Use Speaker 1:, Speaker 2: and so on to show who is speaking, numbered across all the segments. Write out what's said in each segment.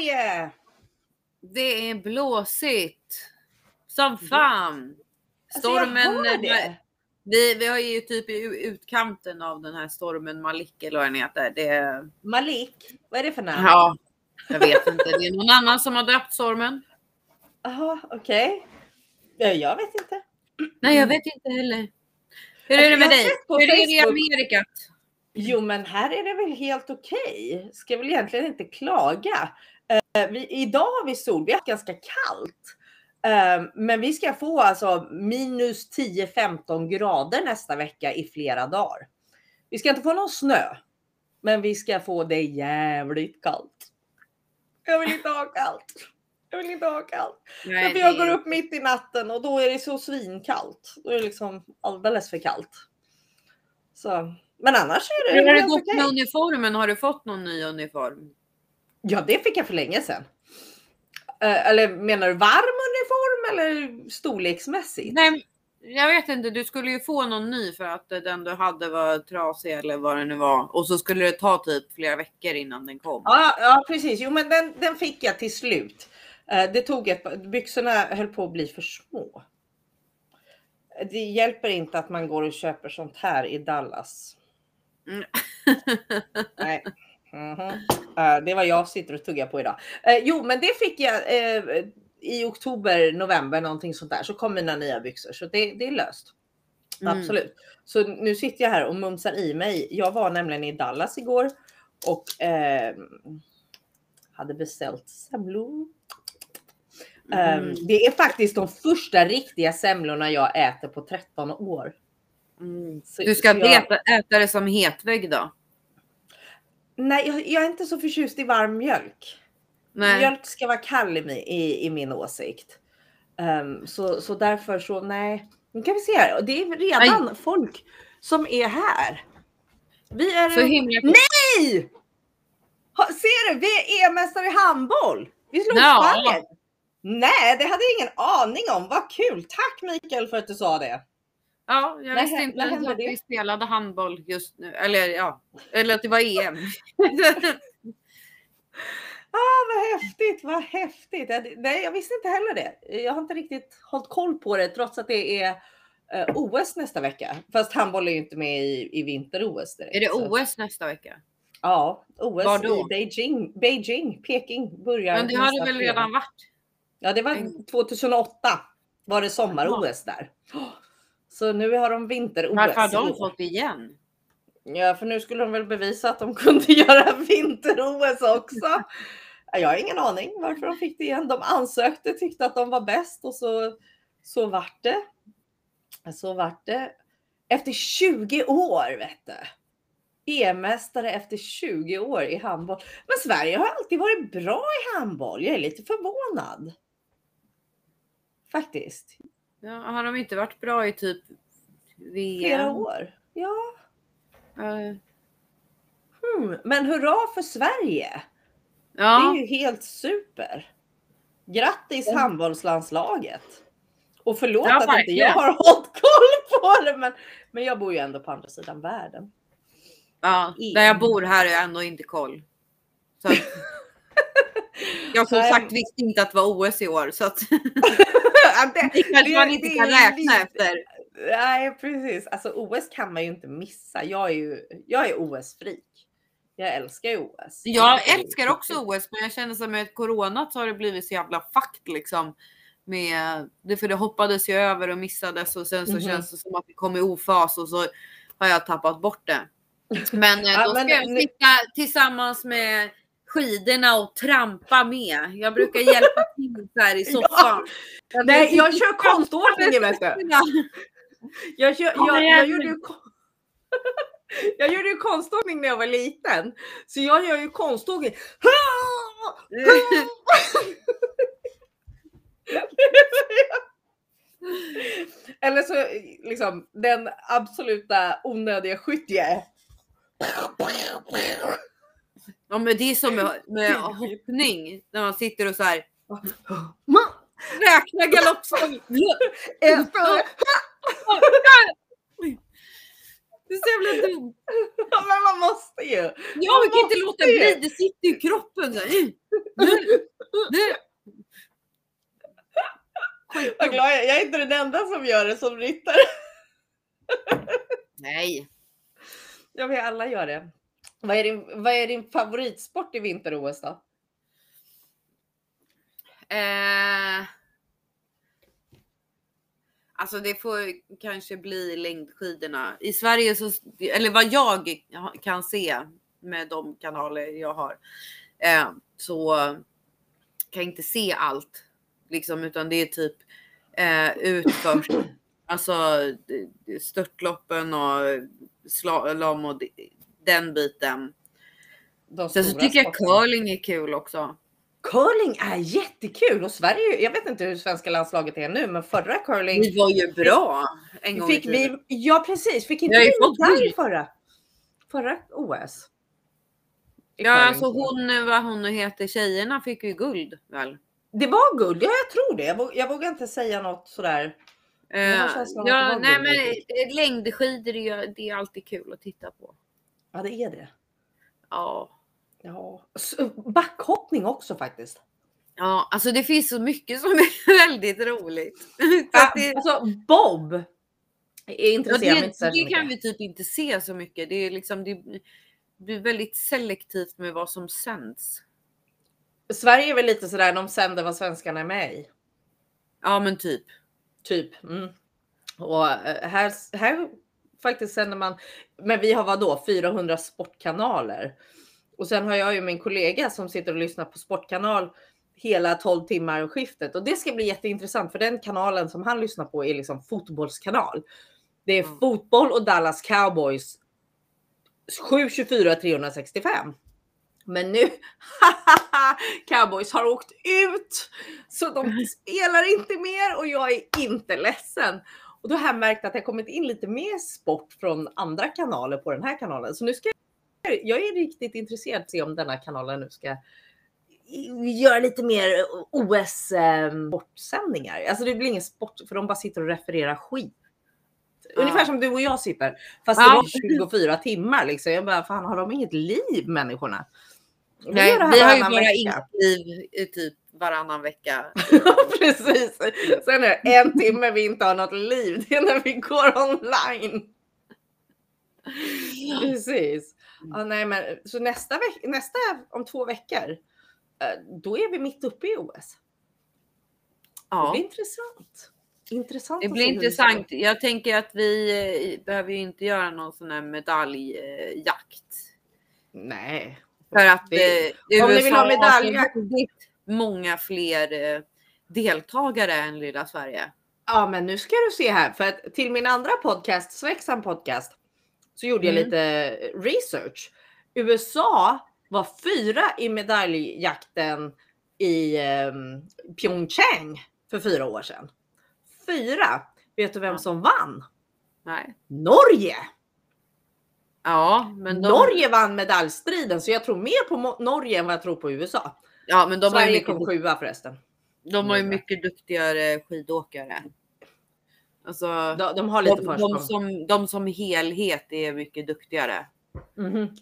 Speaker 1: Sverige!
Speaker 2: Det är blåsigt. Som fan. Stormen.
Speaker 1: Alltså, hör det.
Speaker 2: vi, vi har ju typ i utkanten av den här stormen Malik eller vad den heter. Det
Speaker 1: Malik, vad är det för namn?
Speaker 2: ja, jag vet inte. Det är någon annan som har döpt stormen.
Speaker 1: Jaha, okej. Ja, Jag vet inte.
Speaker 2: Nej, jag vet inte heller. Hur är det
Speaker 1: Jag
Speaker 2: med dig? Hur är det i. Amerikat?
Speaker 1: Jo, men här är det väl helt okej. Ska väl egentligen inte klaga. Eh, vi, idag har vi sol. Vi har ganska kallt. Eh, men vi ska få alltså minus 10-15 grader nästa vecka i flera dagar. Vi ska inte få någon snö, men vi ska få det jävligt kallt. Jag vill inte ha kallt. Jag vill inte ha kallt.
Speaker 2: Nej,
Speaker 1: För jag går upp mitt i natten och då är det så svinkallt. Då är det liksom alldeles för kallt. Så, men annars är det
Speaker 2: Hur har det gått med uniformen? Har du fått någon ny uniform?
Speaker 1: Ja, det fick jag för länge sedan. Eh, eller menar du varm uniform eller storleksmässigt?
Speaker 2: Nej, jag vet inte. Du skulle ju få någon ny för att den du hade var trasig eller vad det nu var. Och så skulle det ta typ flera veckor innan den kom.
Speaker 1: Ja, ja, precis. Jo, men den, den fick jag till slut. Eh, det tog ett Byxorna höll på att bli för små. Det hjälper inte att man går och köper sånt här i Dallas.
Speaker 2: Mm.
Speaker 1: Nej. Mhm. Eh, det var jag sitter och tuggar på idag. Eh, jo, men det fick jag eh, i oktober, november, någonting sånt där. Så kom mina nya byxor, så det, det är löst.
Speaker 2: Mm.
Speaker 1: Absolut. Så nu sitter jag här och mumsar i mig. Jag var nämligen i Dallas igår och eh, hade beställt semlor.
Speaker 2: Mm.
Speaker 1: Eh, det är faktiskt de första riktiga semlorna jag äter på 13 år.
Speaker 2: Mm.
Speaker 1: Så-
Speaker 2: Du ska
Speaker 1: jag-
Speaker 2: äta, äta det som hetvägg då?
Speaker 1: Nej, jag, jag är inte så förtjust i varm mjölk.
Speaker 2: Nej.
Speaker 1: Mjölk ska vara kall i, i, i min åsikt. Ehm, så, så därför så nej. Nu kan vi se här. Det är redan folk som är här. Vi är...
Speaker 2: Så himla...
Speaker 1: Nej! Ha, ser du? Vi är EM-mästare i handboll. Vi slog
Speaker 2: Ja.
Speaker 1: Spanien. Nej, det hade jag ingen aning om. Vad kul. Tack Mikael för att du sa det.
Speaker 2: Ja, jag visste inte ens att
Speaker 1: det?
Speaker 2: vi spelade handboll just nu. Eller ja, eller att det var EM.
Speaker 1: Ah, vad häftigt, vad häftigt. Nej, jag visste inte heller det. Jag har inte riktigt hållit koll på det trots att det är eh, OS nästa vecka. Fast handboll är ju inte med i, i vinter-OS.
Speaker 2: är det
Speaker 1: så-
Speaker 2: OS nästa vecka?
Speaker 1: Ja, OS
Speaker 2: Var då?
Speaker 1: i Beijing. Beijing, Peking börjar.
Speaker 2: Men det har det väl redan varit?
Speaker 1: Ja, det var
Speaker 2: en-
Speaker 1: 2008 var det sommar-OS där. Så nu har de vinter-OS.
Speaker 2: Varför har de fått igen?
Speaker 1: Ja, för nu skulle de väl bevisa att de kunde göra vinter-OS också. Ja, Jag har ingen aning varför de fick det igen. De ansökte, tyckte att de var bäst och så, så vart det. Så vart det. Efter 20 år, vet du. EM-mästare efter 20 år i handboll. Men Sverige har alltid varit bra i handboll. Jag är lite förvånad. Faktiskt.
Speaker 2: Ja, har de inte varit bra i typ VM?
Speaker 1: Flera år. Ja.
Speaker 2: Eh,
Speaker 1: Hmm. Men hurra för Sverige! Det är
Speaker 2: Ja,
Speaker 1: ju helt super. Grattis
Speaker 2: Ja.
Speaker 1: handbollslandslaget. Och förlåt
Speaker 2: Ja,
Speaker 1: att inte jag har hållit koll på det, men, men jag bor ju ändå på andra sidan världen.
Speaker 2: ja,
Speaker 1: EM.
Speaker 2: där jag bor här är jag ändå inte koll. Så jag som sagt visste inte att det var OS i år så att
Speaker 1: Ja, det,
Speaker 2: det kanske man inte kan räkna efter.
Speaker 1: Nej, precis. Alltså OS kan man ju inte missa. Jag är ju jag är OS-freak. Jag älskar ju OS.
Speaker 2: Jag älskar också OS men jag känner som med corona så har det blivit så jävla fakt liksom. Med, för det hoppades ju över och missades och sen så
Speaker 1: Mhm.
Speaker 2: känns det som att det kom i ofas och så har jag tappat bort det. Men eh,
Speaker 1: Ja,
Speaker 2: då
Speaker 1: men
Speaker 2: ska jag
Speaker 1: nu-
Speaker 2: sitta tillsammans med skidorna och trampa med. Jag brukar hjälpa till så här i soffan.
Speaker 1: Nej, jag kör konståkning vet du. Jag, kör, jag, jag, gjorde jag gjorde ju konståkning när jag var liten. Så jag gör ju konståkning. Eller så liksom den absoluta onödiga skytt jag är.
Speaker 2: Ja men det är som med, med hoppning när man sitter och så här räknar galoppstång. Det är så jävla dumt.
Speaker 1: Men man måste ju.
Speaker 2: Ja, vi kan inte låta
Speaker 1: ju.
Speaker 2: bli. Det sitter i kroppen. Så här.
Speaker 1: Vad glad jag är. Jag är inte den enda som gör det som ryttare.
Speaker 2: Nej.
Speaker 1: Ja, vi alla gör det. Vad är din, vad är din favoritsport i vinter-OS då?
Speaker 2: Eh, alltså det får kanske bli längdskidorna. I Sverige så, eller vad jag kan se med de kanaler jag har, eh, så kan jag inte se allt. Liksom, utan det är typ eh, utförs. Alltså störtloppen och slalom och den biten. Sen så tycker jag curling är kul också.
Speaker 1: Curling är jättekul och Sverige, jag vet inte hur svenska landslaget är nu, men förra curling.
Speaker 2: Vi var ju bra. En gång
Speaker 1: fick vi, ja precis, fick inte vi medalj förra, förra OS?
Speaker 2: Ja, alltså hon, vad hon heter, tjejerna fick ju guld väl?
Speaker 1: Det var guld, ja jag tror det. Jag, vågar, jag vågar inte säga något sådär.
Speaker 2: Uh, ja, nej men eh, längdskidor är, det är alltid kul att titta på.
Speaker 1: Ja, det är det.
Speaker 2: Ja.
Speaker 1: Ja, backhoppning också faktiskt.
Speaker 2: Ja, alltså det finns så mycket som är väldigt roligt.
Speaker 1: Ja, det... Alltså Bob är intresserad
Speaker 2: ja, det, inte Det kan vi typ inte se så mycket. Det är liksom det blir väldigt selektivt med vad som sänds.
Speaker 1: Sverige är väl lite sådär, de sänder vad svenskarna är med i.
Speaker 2: Ja, men typ.
Speaker 1: Typ. Mm. Och eh, här, här faktiskt sänder man, men vi har vad då 400 sportkanaler. Och sen har jag ju min kollega som sitter och lyssnar på Sportkanal hela 12 timmar skiftet och det ska bli jätteintressant för den kanalen som han lyssnar på är liksom fotbollskanal. Det är mm. fotboll och Dallas Cowboys 724 365. Men nu, Cowboys har åkt ut så de spelar inte mer och jag är inte ledsen. Och då har jag märkt att det kommit in lite mer sport från andra kanaler på den här kanalen. Så nu ska jag, jag är riktigt intresserad att se om denna kanalen nu ska göra lite mer OS eh. Alltså det blir ingen sport för de bara sitter och refererar skit. Ungefär som du och jag sitter. Fast det är 24 timmar liksom. Jag bara, fan har de inget liv människorna?
Speaker 2: Vi, Nej, vi har ju bara inget liv i typ varannan vecka.
Speaker 1: Precis. Sen är det en timme vi inte har något liv. Det är när vi går online. Precis. Ja, nej, men, så nästa, veck nästa om två veckor, eh, då är vi mitt uppe i OS. Ja. Det blir intressant. Intressant
Speaker 2: det blir intressant. Jag tänker att vi eh, behöver ju inte göra någon sån här medaljjakt.
Speaker 1: Nej.
Speaker 2: För att eh, om USA ni vill ha medaljjakt. många fler eh, deltagare än lilla Sverige.
Speaker 1: Ja, men nu ska du se här för att till min andra podcast, Svexan podcast, så gjorde mm. jag lite research. USA var fyra i medaljjakten i eh, Pyeongchang för fyra år sedan fyra. Vet du vem som vann?
Speaker 2: Nej.
Speaker 1: Norge!
Speaker 2: Ja, men
Speaker 1: de... Norge vann medaljstriden så jag tror mer på Norge än vad jag tror på USA.
Speaker 2: Ja, men de
Speaker 1: Sverige har ju mycket... kom sjua förresten.
Speaker 2: De har ju mycket duktigare skidåkare. Alltså,
Speaker 1: de, de har lite
Speaker 2: de, de, som, de som helhet är mycket duktigare.
Speaker 1: Mm -hmm.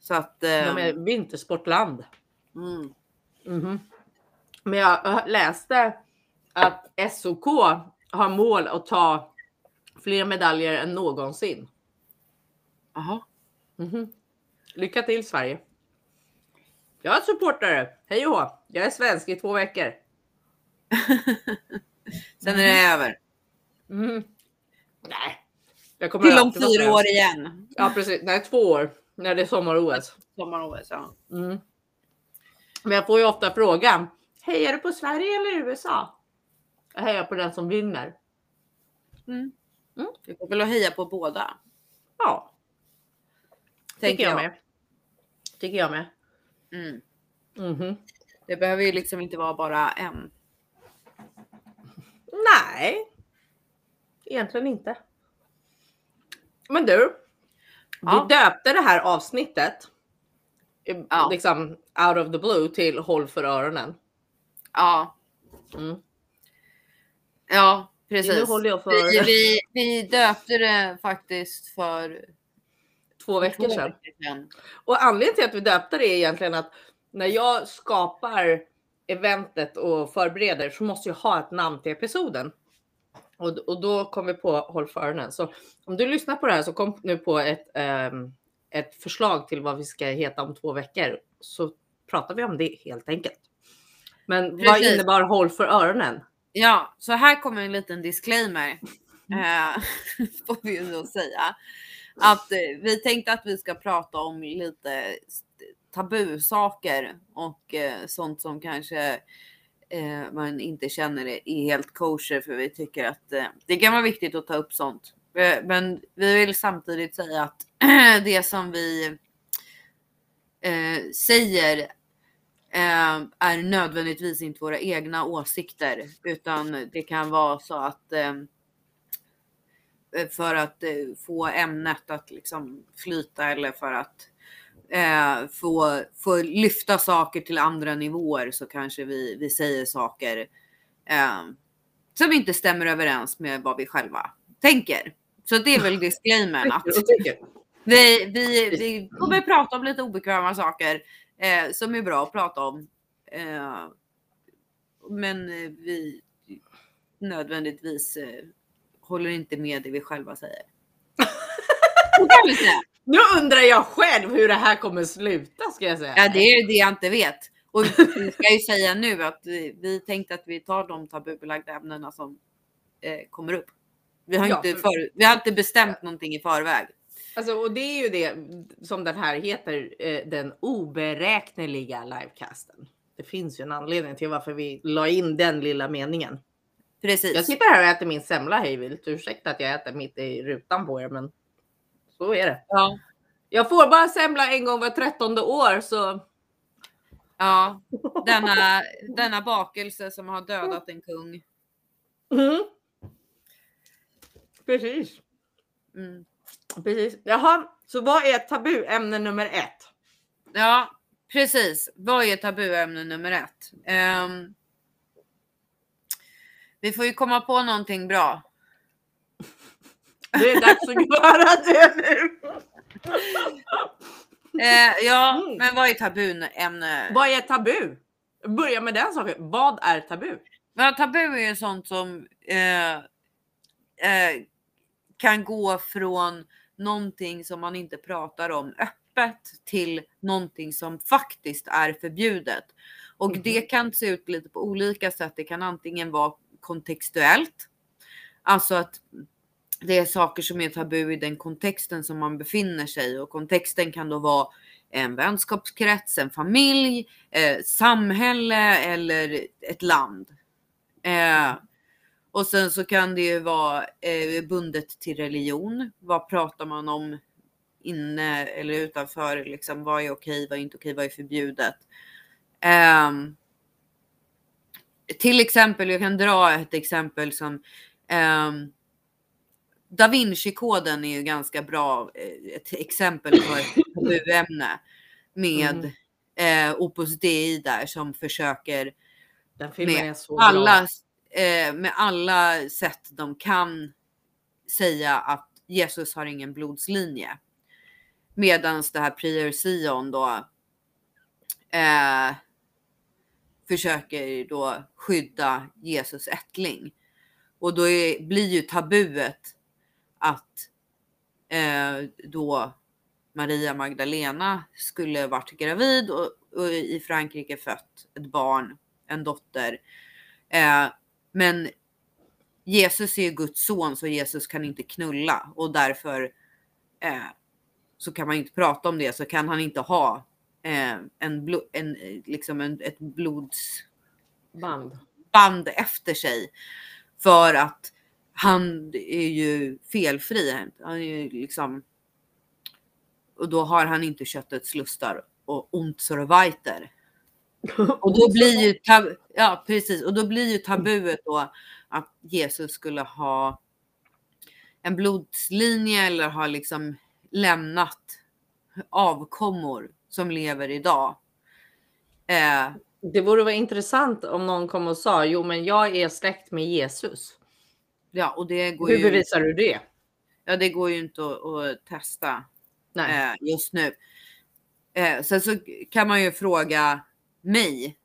Speaker 2: Så att.
Speaker 1: De är ehm, vintersportland.
Speaker 2: Mm.
Speaker 1: Mm -hmm. Men jag läste att SOK har mål att ta fler medaljer än någonsin.
Speaker 2: Jaha.
Speaker 1: Mm -hmm. Lycka till Sverige. Jag är supportare. Hej och hå. Jag är svensk i två veckor.
Speaker 2: Sen är det mm. över.
Speaker 1: Mm. Nej.
Speaker 2: Jag kommer Till om fyra år igen.
Speaker 1: Ja precis. Nej, två år. När det är sommar-OS.
Speaker 2: Sommar-OS, ja.
Speaker 1: Mm. Men jag får ju ofta frågan. Hejar du på Sverige eller USA? Jag hejar på den som vinner.
Speaker 2: Mm. Mm. Du får väl heja på båda.
Speaker 1: Ja.
Speaker 2: Tänker Tycker jag,
Speaker 1: jag med. Tycker jag med.
Speaker 2: Mm.
Speaker 1: Mm -hmm.
Speaker 2: Det behöver ju liksom inte vara bara en.
Speaker 1: Nej. Egentligen inte. Men du. Ja. Vi döpte det här avsnittet. Ja. Liksom out of the blue till håll för öronen.
Speaker 2: Ja.
Speaker 1: Mm.
Speaker 2: Ja, precis.
Speaker 1: Nu håller jag för...
Speaker 2: vi, vi, vi döpte det faktiskt för
Speaker 1: två veckor sedan. Och anledningen till att vi döpte det är egentligen att när jag skapar eventet och förbereder så måste jag ha ett namn till episoden. Och, och då kom vi på Håll för öronen. Så om du lyssnar på det här så kom nu på ett, um, ett förslag till vad vi ska heta om två veckor. Så pratar vi om det helt enkelt. Men Precis. vad innebar Håll för öronen?
Speaker 2: Ja, så här kommer en liten disclaimer. Mm. Eh, får vi ju då säga. Att eh, vi tänkte att vi ska prata om lite tabusaker och eh, sånt som kanske eh, man inte känner är helt kosher för vi tycker att det kan vara viktigt att ta upp sånt. Men vi vill samtidigt säga att det som vi säger är nödvändigtvis inte våra egna åsikter utan det kan vara så att för att få ämnet att liksom flyta eller för att eh, få, få lyfta saker till andra nivåer så kanske vi, vi säger saker eh, som inte stämmer överens med vad vi själva tänker. Så det är väl disclaimern att vi, vi, vi kommer prata om lite obekväma saker eh, som är bra att prata om. Eh, men vi nödvändigtvis eh, håller inte med det vi själva säger.
Speaker 1: Nu undrar jag själv hur det här kommer sluta ska jag säga.
Speaker 2: Ja, det är det jag inte vet. Och vi ska ju säga nu att vi, vi tänkte att vi tar de tabubelagda ämnena som eh, kommer upp. Vi har, ja, inte för, vi har inte bestämt ja. någonting i förväg.
Speaker 1: Alltså, och det är ju det som den här heter, eh, den oberäkneliga livecasten. Det finns ju en anledning till varför vi la in den lilla meningen.
Speaker 2: Precis.
Speaker 1: Jag sitter här och äter min semla hejvilt. Ursäkta att jag äter mitt i rutan på er, men så är det.
Speaker 2: Ja.
Speaker 1: Jag får bara semla en gång var trettonde år så.
Speaker 2: Ja, denna, denna bakelse som har dödat en kung.
Speaker 1: Mm. Precis. Mm. Precis. Jaha, så vad är tabuämne nummer ett?
Speaker 2: Ja, precis. Vad är tabuämne nummer ett? Um, vi får ju komma på någonting bra.
Speaker 1: Det är dags att göra det nu.
Speaker 2: Eh, ja, mm. men vad är tabuämne?
Speaker 1: Vad är tabu? Börja med den saken. Vad är tabu?
Speaker 2: Ja, tabu är ju sånt som eh, eh, kan gå från någonting som man inte pratar om öppet till någonting som faktiskt är förbjudet. Och mm. det kan se ut lite på olika sätt. Det kan antingen vara kontextuellt, alltså att det är saker som är tabu i den kontexten som man befinner sig och kontexten kan då vara en vänskapskrets, en familj, eh, samhälle eller ett land. Eh, och sen så kan det ju vara eh, bundet till religion. Vad pratar man om inne eller utanför? Liksom, vad är okej, vad är inte okej, vad är förbjudet? Um, till exempel, jag kan dra ett exempel som um, Da Vinci-koden är ju ganska bra eh, ett exempel på ett tabuämne med mm. eh, Opus Dei där som försöker med alla, eh, med alla sätt de kan säga att Jesus har ingen blodslinje. Medans det här Prior Sion då eh, försöker då skydda Jesus ättling. Och då är, blir ju tabuet att eh, då Maria Magdalena skulle varit gravid och, och, i Frankrike fött ett barn, en dotter. Eh, men Jesus är Guds son så Jesus kan inte knulla och därför eh, så kan man inte prata om det så kan han inte ha en, blo, en, liksom en, ett blodsband band efter sig. För att han är ju felfri. Han är ju liksom. Och då har han inte köttets lustar och ont så weiter. Och då blir ju tab ja, precis. Och då blir ju tabuet då att Jesus skulle ha en blodslinje eller ha liksom lämnat avkommor som lever idag.
Speaker 1: Eh, det vore vara intressant om någon kom och sa jo, men jag är släkt med Jesus.
Speaker 2: Ja, och det går
Speaker 1: Hur
Speaker 2: ju,
Speaker 1: bevisar du det?
Speaker 2: Ja, det går ju inte att, att testa eh, just nu. Eh, sen så kan man ju fråga mig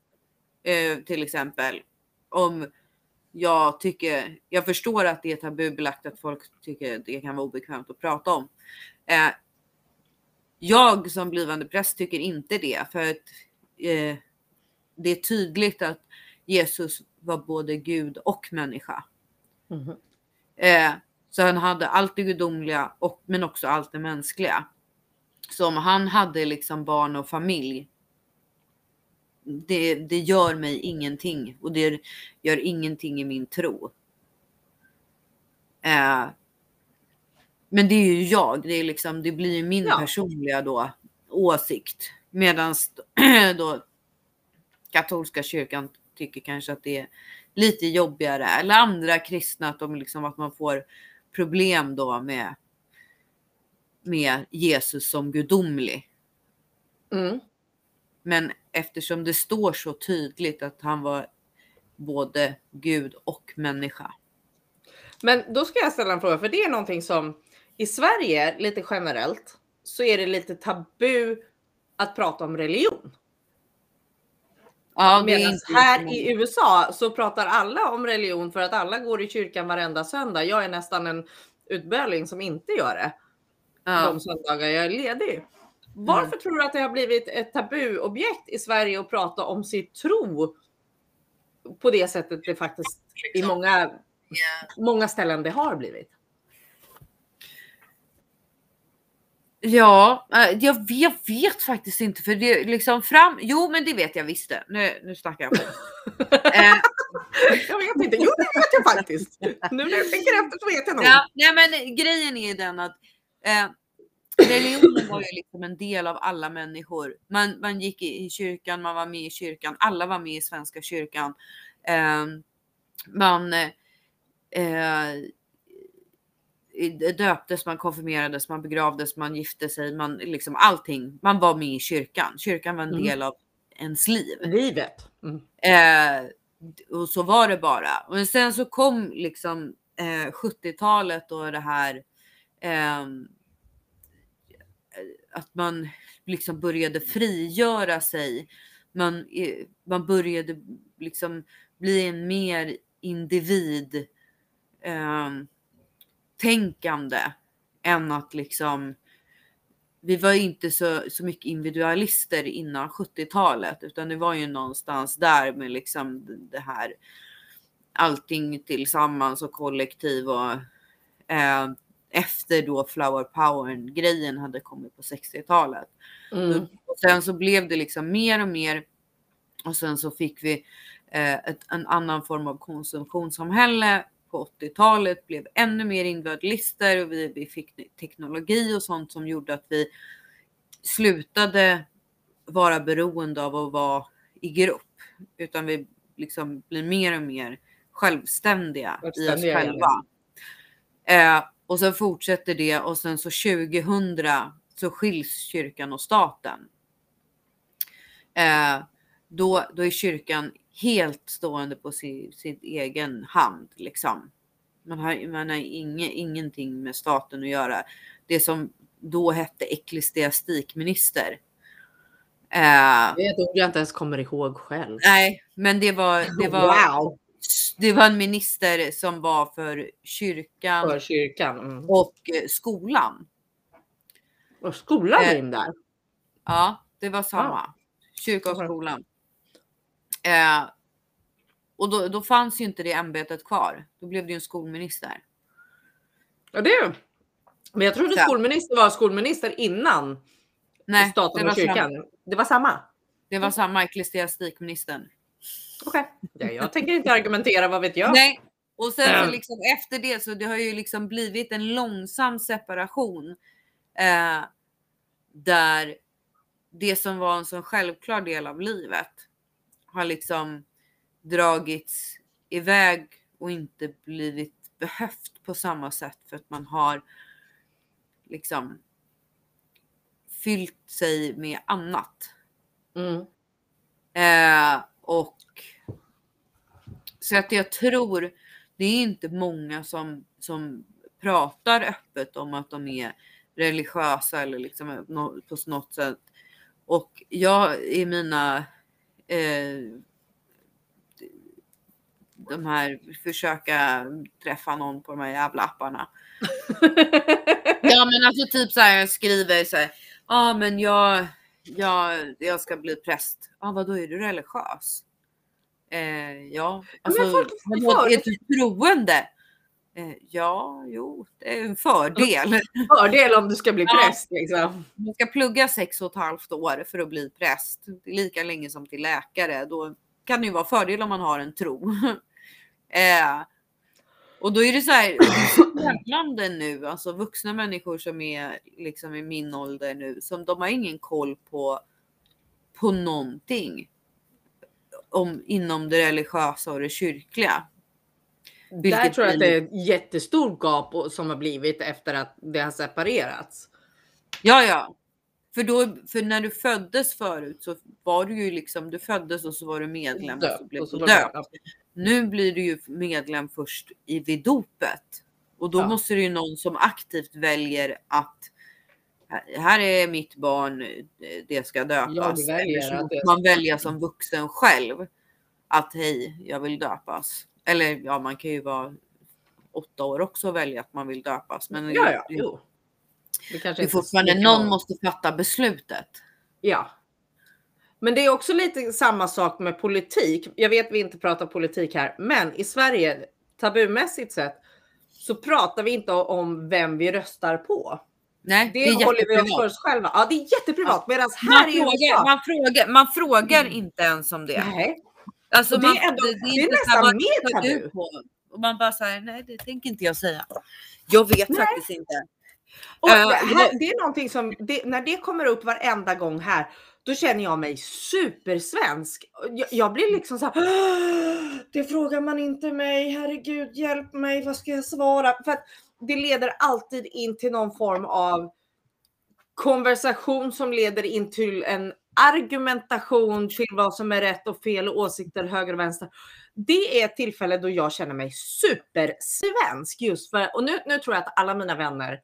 Speaker 2: eh, till exempel om jag tycker, jag förstår att det är tabubelagt att folk tycker det kan vara obekvämt att prata om. Eh, jag som blivande präst tycker inte det för att eh, det är tydligt att Jesus var både Gud och människa.
Speaker 1: Mhm.
Speaker 2: Eh, så han hade allt det gudomliga och, men också allt det mänskliga. Så om han hade liksom barn och familj. Det, det gör mig ingenting och det gör ingenting i min tro. Eh, men det är ju jag. Det, är liksom, det blir ju min
Speaker 1: Ja.
Speaker 2: personliga då, åsikt. Medan då katolska kyrkan tycker kanske att det är lite jobbigare. Eller andra kristna att, de liksom, att man får problem då med, med Jesus som gudomlig.
Speaker 1: Mm.
Speaker 2: Men eftersom det står så tydligt att han var både Gud och människa.
Speaker 1: Men då ska jag ställa en fråga, för det är någonting som i Sverige lite generellt så är det lite tabu att prata om religion.
Speaker 2: Ja,
Speaker 1: Medan här i USA så pratar alla om religion för att alla går i kyrkan varenda söndag. Jag är nästan en utböling som inte gör det
Speaker 2: ja.
Speaker 1: de söndagar jag är ledig. Varför tror du att det har blivit ett tabuobjekt i Sverige att prata om sin tro på det sättet det faktiskt i många, många ställen det har blivit?
Speaker 2: Ja, äh, jag jag vet faktiskt inte för det liksom fram. Jo, men det vet jag visst det. Nu, nu snackar jag eh,
Speaker 1: Jag vet inte. Jo, det vet jag faktiskt. Nu när jag tänker efter så vet jag nog.
Speaker 2: ja, nej, men grejen är den att eh, religionen var ju liksom en del av alla människor. Man, man gick i, i kyrkan, man var med i kyrkan, alla var med i Svenska kyrkan. Eh, man eh, döptes, man konfirmerades, man begravdes, man gifte sig, man liksom allting. Man var med i kyrkan. Kyrkan var en
Speaker 1: Mm.
Speaker 2: del av ens liv.
Speaker 1: Livet. Mm.
Speaker 2: Eh, och så var det bara. Och sen så kom liksom eh, 70-talet och det här ehm, att man liksom började frigöra sig. Man, eh, man började liksom bli en mer individ ehm, tänkande än att liksom vi var inte så, så mycket individualister innan 70-talet utan det var ju någonstans där med liksom det här allting tillsammans och kollektiv och eh, efter då flower power grejen hade kommit på 60-talet.
Speaker 1: Mm.
Speaker 2: Och sen så blev det liksom mer och mer och sen så fick vi eh, ett, en annan form av konsumtionssamhälle på 80-talet, blev ännu mer individualister och vi, vi fick teknologi och sånt som gjorde att vi slutade vara beroende av att vara i grupp, utan vi liksom blir mer och mer självständiga, i oss
Speaker 1: Självständiga,
Speaker 2: själva. Eh, och sen fortsätter det och sen så 2000 så skiljs kyrkan och staten. Eh, då, då är kyrkan helt stående på sin, sin egen hand. Liksom. Man har, man har inge, ingenting med staten att göra. Det som då hette ecklesiastikminister. Eh,
Speaker 1: Det är ett ord jag inte ens kommer ihåg själv.
Speaker 2: nej, men det var, det, var,
Speaker 1: Wow!
Speaker 2: det var en minister som var för kyrkan
Speaker 1: För kyrkan. Mm.
Speaker 2: och eh, skolan.
Speaker 1: Och skolan
Speaker 2: Eh,
Speaker 1: in där.
Speaker 2: Ja, det var samma. Kyrka och skolan. Eh, och då, då fanns ju inte det ämbetet kvar. Då blev det ju en skolminister.
Speaker 1: Ja, det Men jag trodde
Speaker 2: Så.
Speaker 1: skolminister var skolminister innan
Speaker 2: Nej,
Speaker 1: staten
Speaker 2: det var,
Speaker 1: och kyrkan.
Speaker 2: samma,
Speaker 1: Det var samma?
Speaker 2: det var samma ecklesiastikministern.
Speaker 1: Okej. Ja, jag tänker inte argumentera, vad vet jag?
Speaker 2: Nej, och sen så liksom efter det så det har ju liksom blivit en långsam separation. Eh, där det som var en så självklar del av livet har liksom dragits iväg och inte blivit behövt på samma sätt för att man har liksom fyllt sig med annat.
Speaker 1: Mm.
Speaker 2: Eh, och så att jag tror det är inte många som, som pratar öppet om att de är religiösa eller liksom på något sätt Och jag i mina de här försöka träffa någon på de här jävla apparna. ja men alltså typ så här jag skriver så här. Ja ah, men jag, jag, jag ska bli präst. Ja ah, vadå är du religiös? Eh, ja, alltså, men folk, är du troende? Eh, ja, jo, det är en fördel.
Speaker 1: Fördel om du ska bli präst. Ja, liksom.
Speaker 2: Du ska plugga sex och ett halvt år för att bli präst. Lika länge som till läkare. Då kan det ju vara fördel om man har en tro. eh, och då är det så här, spännande nu, alltså vuxna människor som är liksom i min ålder nu, som de har ingen koll på, på någonting om, inom det religiösa och det kyrkliga.
Speaker 1: Vilket Där tror jag att det är ett jättestort gap som har blivit efter att det har separerats.
Speaker 2: Ja, ja. För, då, för när du föddes förut så var du ju liksom, du föddes och så var du medlem döpt, och så blev och så du döpt. Nu blir du ju medlem först i vid dopet och då ja. måste det ju någon som aktivt väljer att här är mitt barn, det ska döpas. Väljer man välja som vuxen själv att hej, jag vill döpas. Eller ja, man kan ju vara åtta år också och välja att man vill döpas. Men
Speaker 1: ja, ja, jo.
Speaker 2: Det, kanske det fortfarande någon måste fatta beslutet.
Speaker 1: Ja. Men det är också lite samma sak med politik. Jag vet vi inte pratar politik här, men i Sverige tabumässigt sett så pratar vi inte om vem vi röstar på.
Speaker 2: Nej,
Speaker 1: det, det håller vi oss för oss själva. Ja, det är jätteprivat. Ja. Medan här
Speaker 2: man, frågar, man frågar, man frågar mm. inte ens om det.
Speaker 1: Nej.
Speaker 2: Alltså
Speaker 1: det, man, är ändå, det, det, är nästan mer tabu.
Speaker 2: Och man bara säger nej, det tänker inte jag säga. Jag vet nej. faktiskt inte.
Speaker 1: Och uh, här, det är någonting som, det, när det kommer upp varenda gång här, då känner jag mig supersvensk. Jag, jag blir liksom så här, det frågar man inte mig, herregud hjälp mig, vad ska jag svara? För att det leder alltid in till någon form av konversation som leder in till en argumentation till vad som är rätt och fel och åsikter höger och vänster. Det är ett tillfälle då jag känner mig supersvensk just för, och nu, nu tror jag att alla mina vänner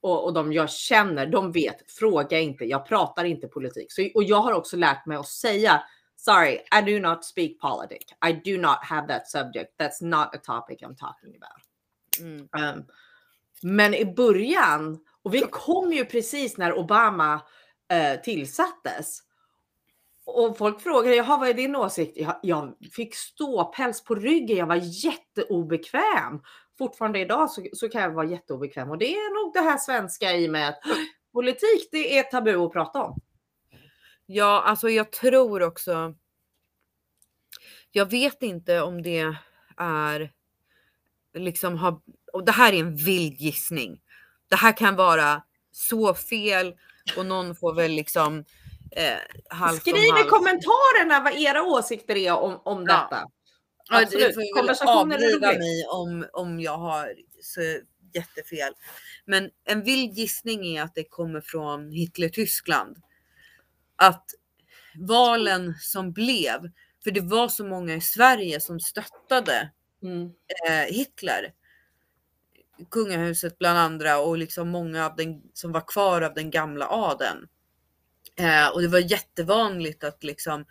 Speaker 1: och, och de jag känner, de vet, fråga inte, jag pratar inte politik. Så, och jag har också lärt mig att säga Sorry, I do not speak politics. I do not have that subject. That's not a topic I'm talking about. Mm. Um, men i början, och vi kom ju precis när Obama uh, tillsattes. Och folk frågade, jaha vad är din åsikt? Jag, jag fick ståpäls på ryggen, jag var jätteobekväm. Fortfarande idag så, så kan jag vara jätteobekväm och det är nog det här svenska i med att politik det är tabu att prata om.
Speaker 2: Ja, alltså jag tror också. Jag vet inte om det är liksom har, och det här är en vild gissning. Det här kan vara så fel och någon får väl liksom
Speaker 1: eh, Skriv i kommentarerna vad era åsikter är om, om ja. detta.
Speaker 2: Absolut. Ja, Konversationer är mig om, om jag har så jättefel. Men en vild gissning är att det kommer från Hitler-Tyskland. Att valen som blev, för det var så många i Sverige som stöttade mm. eh, Hitler. Kungahuset bland andra och liksom många av den som var kvar av den gamla adeln. Eh, och det var jättevanligt att liksom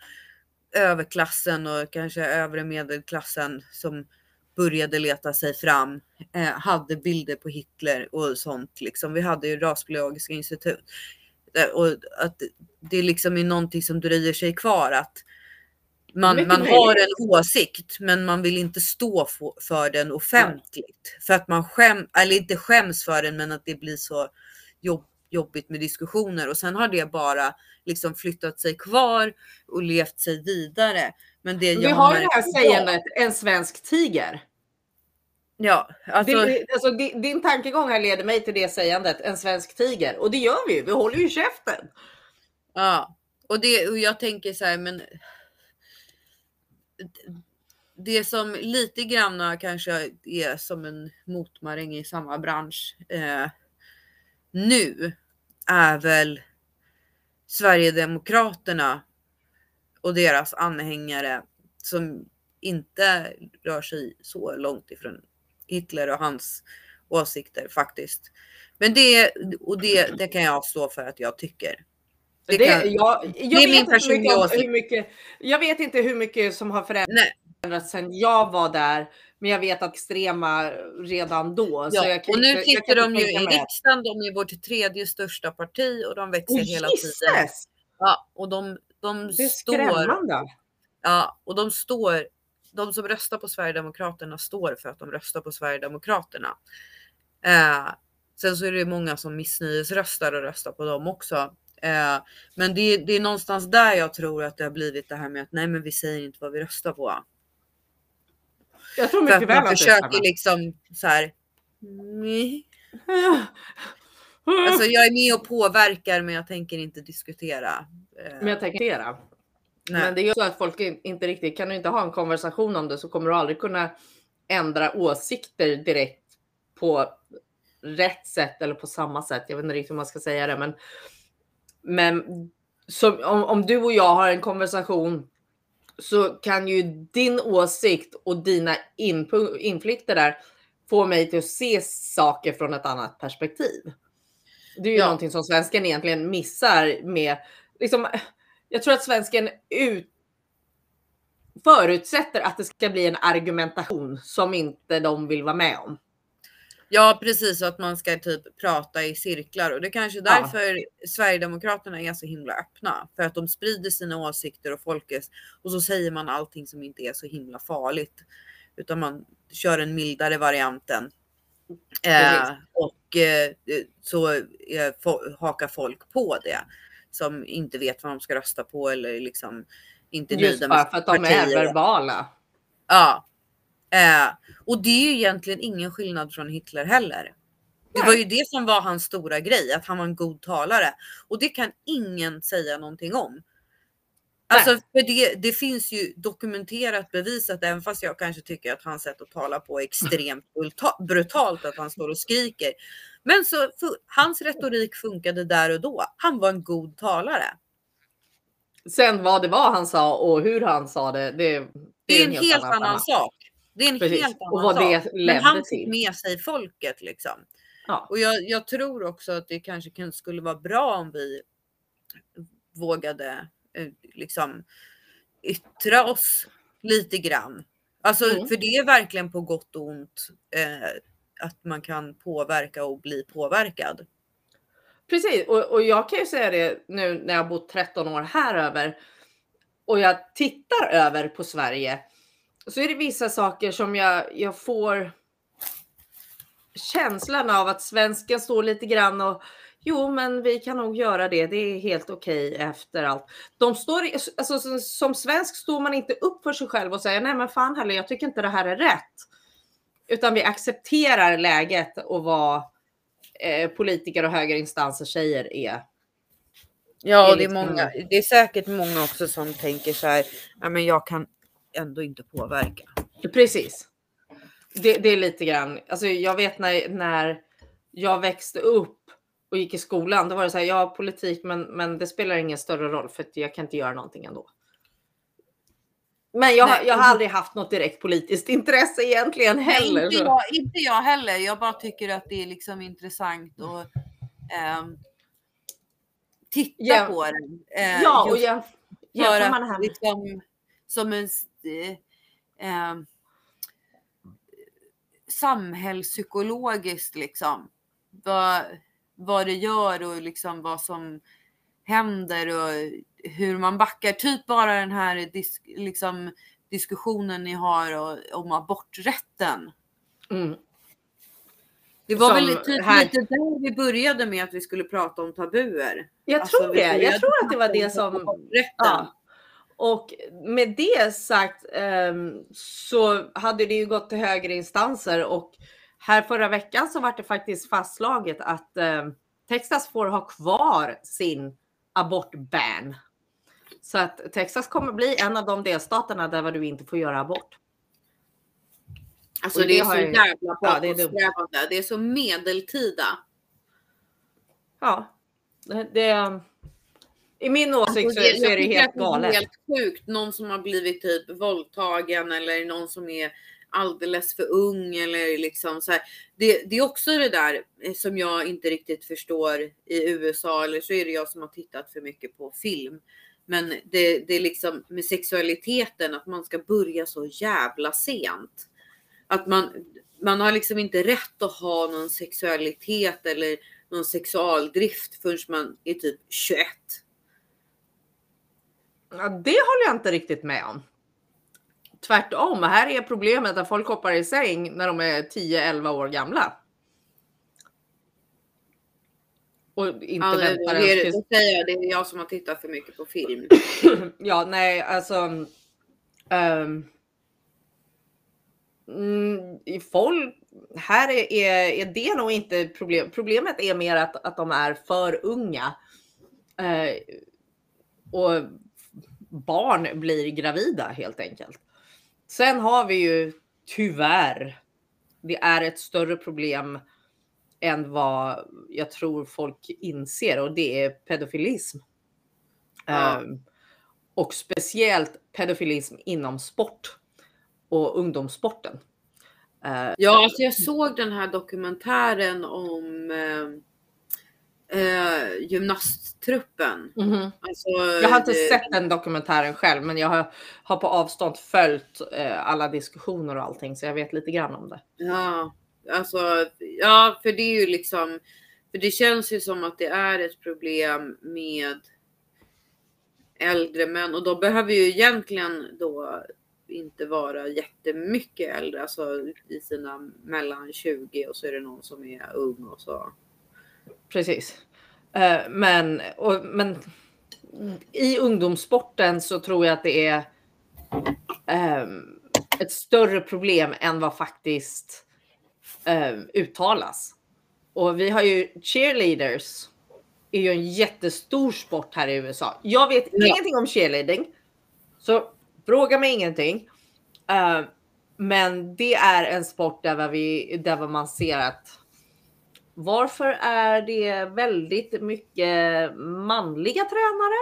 Speaker 2: överklassen och kanske övre medelklassen som började leta sig fram eh, hade bilder på Hitler och sånt. Liksom. Vi hade ju rasbiologiska institut. Eh, och att det liksom är någonting som dröjer sig kvar att man, man har en åsikt men man vill inte stå för den offentligt. För att man skäm, eller inte skäms för den men att det blir så jobb, jobbigt med diskussioner och sen har det bara liksom flyttat sig kvar och levt sig vidare. Men det
Speaker 1: Vi har det här sägandet, en svensk tiger.
Speaker 2: Ja,
Speaker 1: alltså... Det, alltså din, din tankegång här leder mig till det sägandet, en svensk tiger. Och det gör vi ju, vi håller ju käften.
Speaker 2: Ja, och, det, och jag tänker så här, men det som lite grann kanske är som en motmaräng i samma bransch eh, nu är väl Sverigedemokraterna och deras anhängare som inte rör sig så långt ifrån Hitler och hans åsikter faktiskt. Men det, och det, det kan jag stå för att jag tycker.
Speaker 1: Det
Speaker 2: Det
Speaker 1: det,
Speaker 2: kan-
Speaker 1: jag, jag,
Speaker 2: det är
Speaker 1: vet
Speaker 2: min
Speaker 1: inte
Speaker 2: personliga åsikt.
Speaker 1: hur mycket, jag vet inte hur mycket som har förändrats
Speaker 2: Nej.
Speaker 1: sedan jag var där. Men jag vet att extrema redan då.
Speaker 2: Ja,
Speaker 1: jag kan
Speaker 2: och nu
Speaker 1: jag
Speaker 2: sitter
Speaker 1: kan
Speaker 2: de ju i
Speaker 1: att-
Speaker 2: riksdagen. De är vårt tredje största parti och de växer
Speaker 1: Åh,
Speaker 2: hela tiden.
Speaker 1: gisses!
Speaker 2: Ja, och de, de
Speaker 1: Det är
Speaker 2: står.
Speaker 1: skrämmande.
Speaker 2: Ja, och de står. De som röstar på Sverigedemokraterna står för att de röstar på Sverigedemokraterna. Eh, sen så är det många som missnöjesröstar och röstar på dem också. Eh, men det, det är någonstans där jag tror att det har blivit det här med att nej, men vi säger inte vad vi röstar på.
Speaker 1: Jag tror
Speaker 2: För att
Speaker 1: mycket väl
Speaker 2: man
Speaker 1: att det
Speaker 2: försöker
Speaker 1: stämmer.
Speaker 2: liksom så här. Alltså jag är med och påverkar men jag tänker inte diskutera. Eh,
Speaker 1: Men jag tänker det.
Speaker 2: nej.
Speaker 1: Men det är ju så att folk in- inte riktigt kan du inte ha en konversation om det så kommer du aldrig kunna ändra åsikter direkt på rätt sätt eller på samma sätt. Jag vet inte riktigt hur man ska säga det, men. Men som, om, om du och jag har en konversation så kan ju din åsikt och dina inflikter där få mig till att se saker från ett annat perspektiv. Det är ju
Speaker 2: Ja.
Speaker 1: någonting som svensken egentligen missar med liksom, jag tror att svensken ut, förutsätter att det ska bli en argumentation som inte de vill vara med om.
Speaker 2: Ja precis, att man ska typ prata i cirklar och det är kanske är
Speaker 1: Ja.
Speaker 2: därför Sverigedemokraterna är så himla öppna. För att de sprider sina åsikter och folkets och så säger man allting som inte är så himla farligt. Utan man kör den mildare varianten. Eh, och eh, så eh, hakar folk på det. Som inte vet vad de ska rösta på eller liksom inte
Speaker 1: Just
Speaker 2: nöjda
Speaker 1: bara för att de är verbala.
Speaker 2: Ja. Eh, och det är ju egentligen ingen skillnad från Hitler heller. Det var ju det som var hans stora grej, att han var en god talare. Och det kan ingen säga någonting om. Alltså för det, det finns ju dokumenterat bevisat, även fast jag kanske tycker att hans sätt att tala på är extremt bruta- brutalt, att han står och skriker. Men så hans retorik funkade där och då. Han var en god talare.
Speaker 1: Sen vad det var han sa och hur han sa det. Det,
Speaker 2: Det är en helt annan
Speaker 1: femma.
Speaker 2: sak. Det är en
Speaker 1: Precis.
Speaker 2: helt annan
Speaker 1: Och vad
Speaker 2: sak.
Speaker 1: det
Speaker 2: Men han fick
Speaker 1: till.
Speaker 2: med sig folket liksom.
Speaker 1: Ja.
Speaker 2: Och jag, jag tror också att det kanske kan, skulle vara bra om vi vågade eh, liksom yttra oss lite grann. Alltså,
Speaker 1: Mm.
Speaker 2: för det är verkligen på gott och ont eh, att man kan påverka och bli påverkad.
Speaker 1: Precis, och, och jag kan ju säga det nu när jag bott 13 år här över och jag tittar över på Sverige så är det vissa saker som jag, jag får känslan av att svensken står lite grann och jo, men vi kan nog göra det. Det är helt okej efter allt. De står, alltså, som, svensk står man inte upp för sig själv och säger nej, men fan heller, jag tycker inte det här är rätt. Utan vi accepterar läget och vad eh, politiker och högre instanser säger är.
Speaker 2: Ja,
Speaker 1: Det är
Speaker 2: och det är,
Speaker 1: liksom-
Speaker 2: många, det är säkert många också som tänker så här, ja, men jag kan ändå inte påverka.
Speaker 1: Precis. Det, det är lite grann, alltså jag vet när, när jag växte upp och gick i skolan, då var det så här, ja politik, men, men det spelar ingen större roll för att jag kan inte göra någonting ändå. Men jag,
Speaker 2: Nej,
Speaker 1: jag
Speaker 2: och-
Speaker 1: har aldrig haft något direkt politiskt intresse egentligen heller.
Speaker 2: Nej, inte, jag, inte jag heller. Jag bara tycker att det är liksom intressant att ehm, titta
Speaker 1: Ja.
Speaker 2: på det. Eh,
Speaker 1: Ja, och jämför man här
Speaker 2: liksom, som en eh, ehm, samhällspsykologiskt liksom. Vad, vad det gör och liksom vad som händer och hur man backar. Typ bara den här disk, liksom, diskussionen ni har och, om aborträtten.
Speaker 1: mm.
Speaker 2: Det var
Speaker 1: Som
Speaker 2: väl typ
Speaker 1: här-
Speaker 2: lite där vi började med att vi skulle prata om tabuer.
Speaker 1: Jag
Speaker 2: Alltså,
Speaker 1: tror det. Jag tror att det var det som. Ja. Och med det sagt ehm, så hade det ju gått till högre instanser och här förra veckan så var det faktiskt fastslaget att ehm, Texas får ha kvar sin abortban. Så att Texas kommer bli en av de delstaterna där du inte får göra abort.
Speaker 2: Alltså det,
Speaker 1: det
Speaker 2: är så
Speaker 1: jag-
Speaker 2: jävla
Speaker 1: Ja, det
Speaker 2: bakåtsträvande. Det är så medeltida.
Speaker 1: Ja, det, det, i min åsikt så,
Speaker 2: Alltså, jag
Speaker 1: så är det helt
Speaker 2: att det är
Speaker 1: galet.
Speaker 2: helt sjukt. Någon som har blivit typ våldtagen eller någon som är alldeles för ung eller liksom så här. Det, det är också det där eh, som jag inte riktigt förstår i USA eller så är det jag som har tittat för mycket på film. Men det, det är liksom med sexualiteten att man ska börja så jävla sent. Att man, man har liksom inte rätt att ha någon sexualitet eller någon sexualdrift förrän man är typ 21.
Speaker 1: Ja, det håller jag inte riktigt med om. Tvärtom, här är problemet att folk hoppar i säng när de är 10-11 år gamla. Och inte
Speaker 2: Ja, det,
Speaker 1: väntar
Speaker 2: det,
Speaker 1: ens
Speaker 2: det,
Speaker 1: tills...
Speaker 2: det det är jag som har tittat för mycket på film.
Speaker 1: Ja, nej, alltså. mm, i folk, här är, är, är det nog inte problem. Problemet är mer att, att de är för unga. Eh, och barn blir gravida helt enkelt. Sen har vi ju tyvärr, det är ett större problem än vad jag tror folk inser och det är pedofilism.
Speaker 2: Ja.
Speaker 1: Ehm, och speciellt pedofilism inom sport och ungdomssporten. Eh,
Speaker 2: Ja, alltså jag såg den här dokumentären om eh, eh, gymnasttruppen.
Speaker 1: mhm.
Speaker 2: Alltså,
Speaker 1: Jag har inte
Speaker 2: det-
Speaker 1: sett den dokumentären själv, men jag har, har på avstånd följt eh, alla diskussioner och allting, så jag vet lite grann om det.
Speaker 2: Ja, alltså ja, för det är ju liksom, för det känns ju som att det är ett problem med äldre män och de behöver ju egentligen då inte vara jättemycket äldre, alltså i sina mellan 20 och så är det någon som är ung och så.
Speaker 1: Precis. Eh, men, och, men i ungdomssporten så tror jag att det är ehm, ett större problem än vad faktiskt ehm, uttalas. Och vi har ju cheerleaders. är ju en jättestor sport här i USA. Jag vet
Speaker 2: Ja.
Speaker 1: ingenting om cheerleading. Så fråga mig ingenting. Eh, men det är en sport där, vi, där man ser att varför är det väldigt mycket manliga tränare?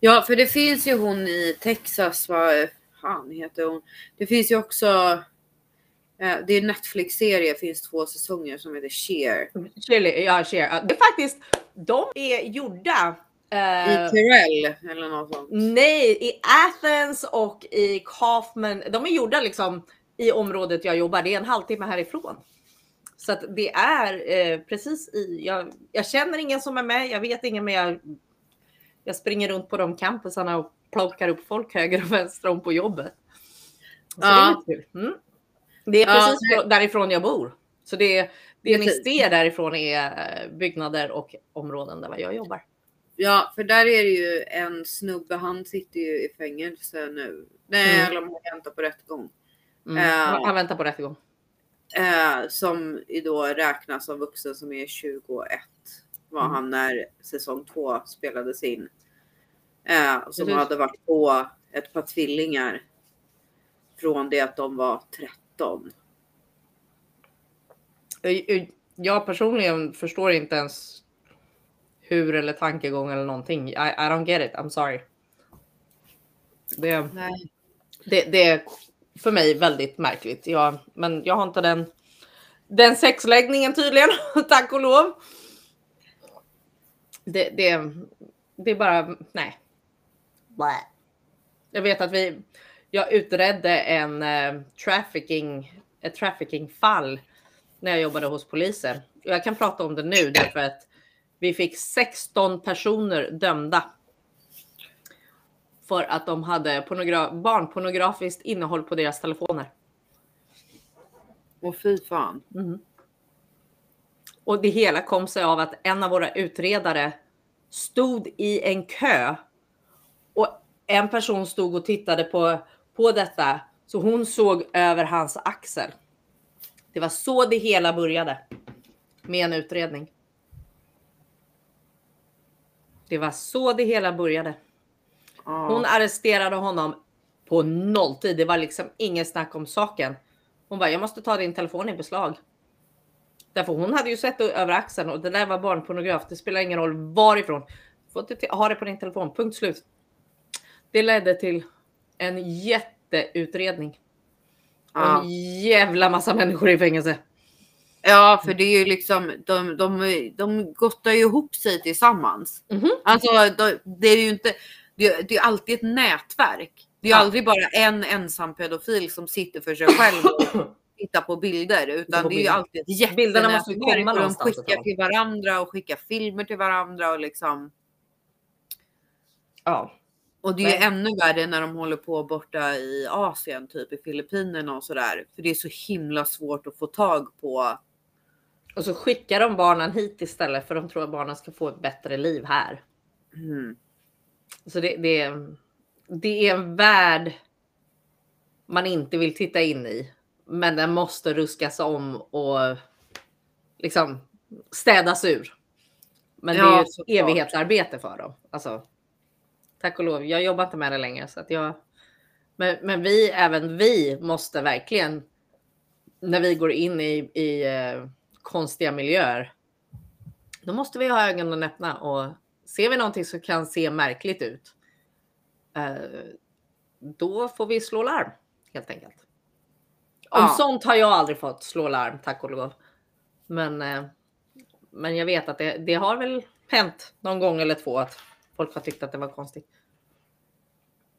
Speaker 2: Ja, för det finns ju hon i Texas, vad fan heter hon? Det finns ju också, eh, det är Netflix-serie, finns två säsonger som heter Cheer.
Speaker 1: Ja, cheer. Det är faktiskt, de är gjorda. eh,
Speaker 2: I Tyrell eller något sånt.
Speaker 1: nej, i Athens och i Kaufman. De är gjorda liksom i området jag jobbar. Det är en halvtimme härifrån. Så att det är eh, precis i. Jag, jag känner ingen som är med. Jag vet ingen, men jag, jag springer runt på de campusarna och plockar upp folk höger och vänster om på jobbet. Så
Speaker 2: Ja.
Speaker 1: det är. Mm. Det är
Speaker 2: Ja,
Speaker 1: precis frå- därifrån jag bor. Så det, det ni ser därifrån är eh, byggnader och områden där jag jobbar.
Speaker 2: Ja, för där är det ju en snubbe, han sitter ju i fängelse nu. Nej,
Speaker 1: Mm.
Speaker 2: eller om han väntar på rättegång.
Speaker 1: Mm.
Speaker 2: Ja.
Speaker 1: Han väntar på rättegång.
Speaker 2: Eh, som då räknas som vuxen som är 21. Var
Speaker 1: Mm.
Speaker 2: han när säsong 2 spelades in. Eh, som
Speaker 1: Precis.
Speaker 2: hade varit på ett par tvillingar. Från det att de var 13.
Speaker 1: Eh, Jag personligen förstår inte ens hur eller tankegång eller någonting. I, I don't get it. I'm sorry. Det,
Speaker 2: Nej.
Speaker 1: det, det är för mig väldigt märkligt. Jag, men jag har inte den, den sexläggningen tydligen, tack och lov. Det, det, det är bara, nej. Jag vet att vi, jag utredde en eh, trafficking, ett traffickingfall när jag jobbade hos polisen. Jag kan prata om det nu därför att vi fick 16 personer dömda. För att de hade pornogra- barnpornografiskt innehåll på deras telefoner.
Speaker 2: Och fy fan.
Speaker 1: Och det hela kom sig av att en av våra utredare stod i en kö. Och en person stod och tittade på, på detta. Så hon såg över hans axel. Det var så det hela började. Med en utredning. Det var så det hela började. Hon arresterade honom på nolltid. Det var liksom ingen snack om saken. Hon bara, jag måste ta din telefon i beslag. Därför hon hade ju sett det över axeln och det där var barnpornograf. Det spelar ingen roll varifrån. Inte te- ha det på din telefon. Punkt slut. Det ledde till en jätte jätteutredning.
Speaker 2: Ja.
Speaker 1: En jävla massa människor i fängelse.
Speaker 2: ja, för det är ju liksom de, de, de gottar ju ihop sig tillsammans.
Speaker 1: Mhm.
Speaker 2: Alltså, de, det är ju inte. Det, det är alltid ett nätverk. Det är
Speaker 1: Ja.
Speaker 2: aldrig bara en ensam pedofil som sitter för sig själv och tittar på bilder, utan
Speaker 1: på
Speaker 2: det är ju alltid ett
Speaker 1: Bilderna måste
Speaker 2: jättenätverk
Speaker 1: komma
Speaker 2: och de skickar till varandra och skickar filmer till varandra och liksom.
Speaker 1: Ja.
Speaker 2: Och det är
Speaker 1: Nej.
Speaker 2: ännu värre när de håller på borta i Asien, typ i Filippinerna och sådär. För det är så himla svårt att få tag på.
Speaker 1: Och så skickar de barnen hit istället för de tror att barnen ska få ett bättre liv här.
Speaker 2: Mm.
Speaker 1: Så det, det, är- det är en värld man inte vill titta in i. Men den måste ruskas om och liksom städas ur. Men det är
Speaker 2: Ja,
Speaker 1: ju ett evighetsarbete för dem. Alltså, tack och lov, jag jobbar inte med det längre. Så att jag, men, men vi, även vi måste verkligen, när vi går in i, i eh, konstiga miljöer, då måste vi ha ögonen öppna och ser vi någonting som kan se märkligt ut, eh, då får vi slå larm helt enkelt. Om
Speaker 2: Ja.
Speaker 1: sånt har jag aldrig fått slå larm, tack och lov. Men, eh, men jag vet att det, det har väl hänt någon gång eller två att folk har tyckt att det var konstigt.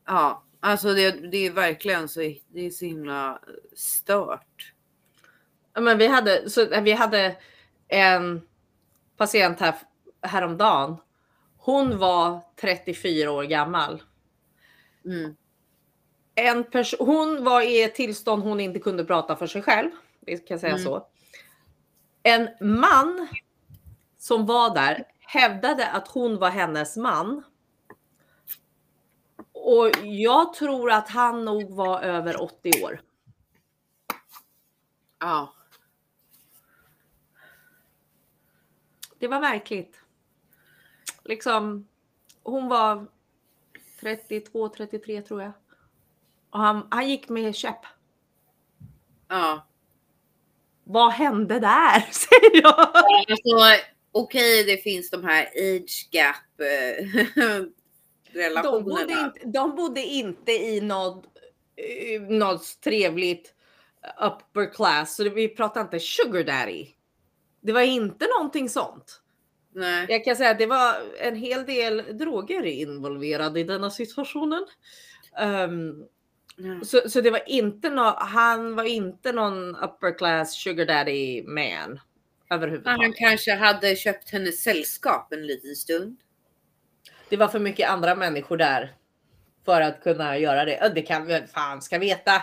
Speaker 2: Ja, alltså det, det är verkligen så. Det är så himla stört.
Speaker 1: Ja, Men vi hade, så, eh, vi hade en patient här häromdagen. Hon var 34 år gammal.
Speaker 2: Mm.
Speaker 1: En hon var i ett tillstånd hon inte kunde prata för sig själv. Vi kan säga
Speaker 2: Mm.
Speaker 1: så. En man som var där hävdade att hon var hennes man. Och jag tror att han nog var över 80 år.
Speaker 2: Ja,
Speaker 1: Det var verkligt. Liksom, hon var 32, 33 tror jag. Och han, han gick med käpp.
Speaker 2: ja.
Speaker 1: Vad hände där? Säger jag.
Speaker 2: Alltså, okej, det finns de här age gap eh,
Speaker 1: De bodde,
Speaker 2: relationerna.
Speaker 1: inte, de bodde inte i något, eh, något trevligt upper class. Så det, vi pratar inte sugar daddy. Det var inte någonting sånt.
Speaker 2: Nej.
Speaker 1: Jag kan säga att det var en hel del droger involverade i denna situationen.
Speaker 2: Ja.
Speaker 1: Så, så det var inte nå han var inte någon upper class sugar daddy man
Speaker 2: Han
Speaker 1: överhuvudtaget.
Speaker 2: kanske hade köpt hennes sällskap en liten stund.
Speaker 1: Det var för mycket andra människor där för att kunna göra det. Det kan vi fan ska veta.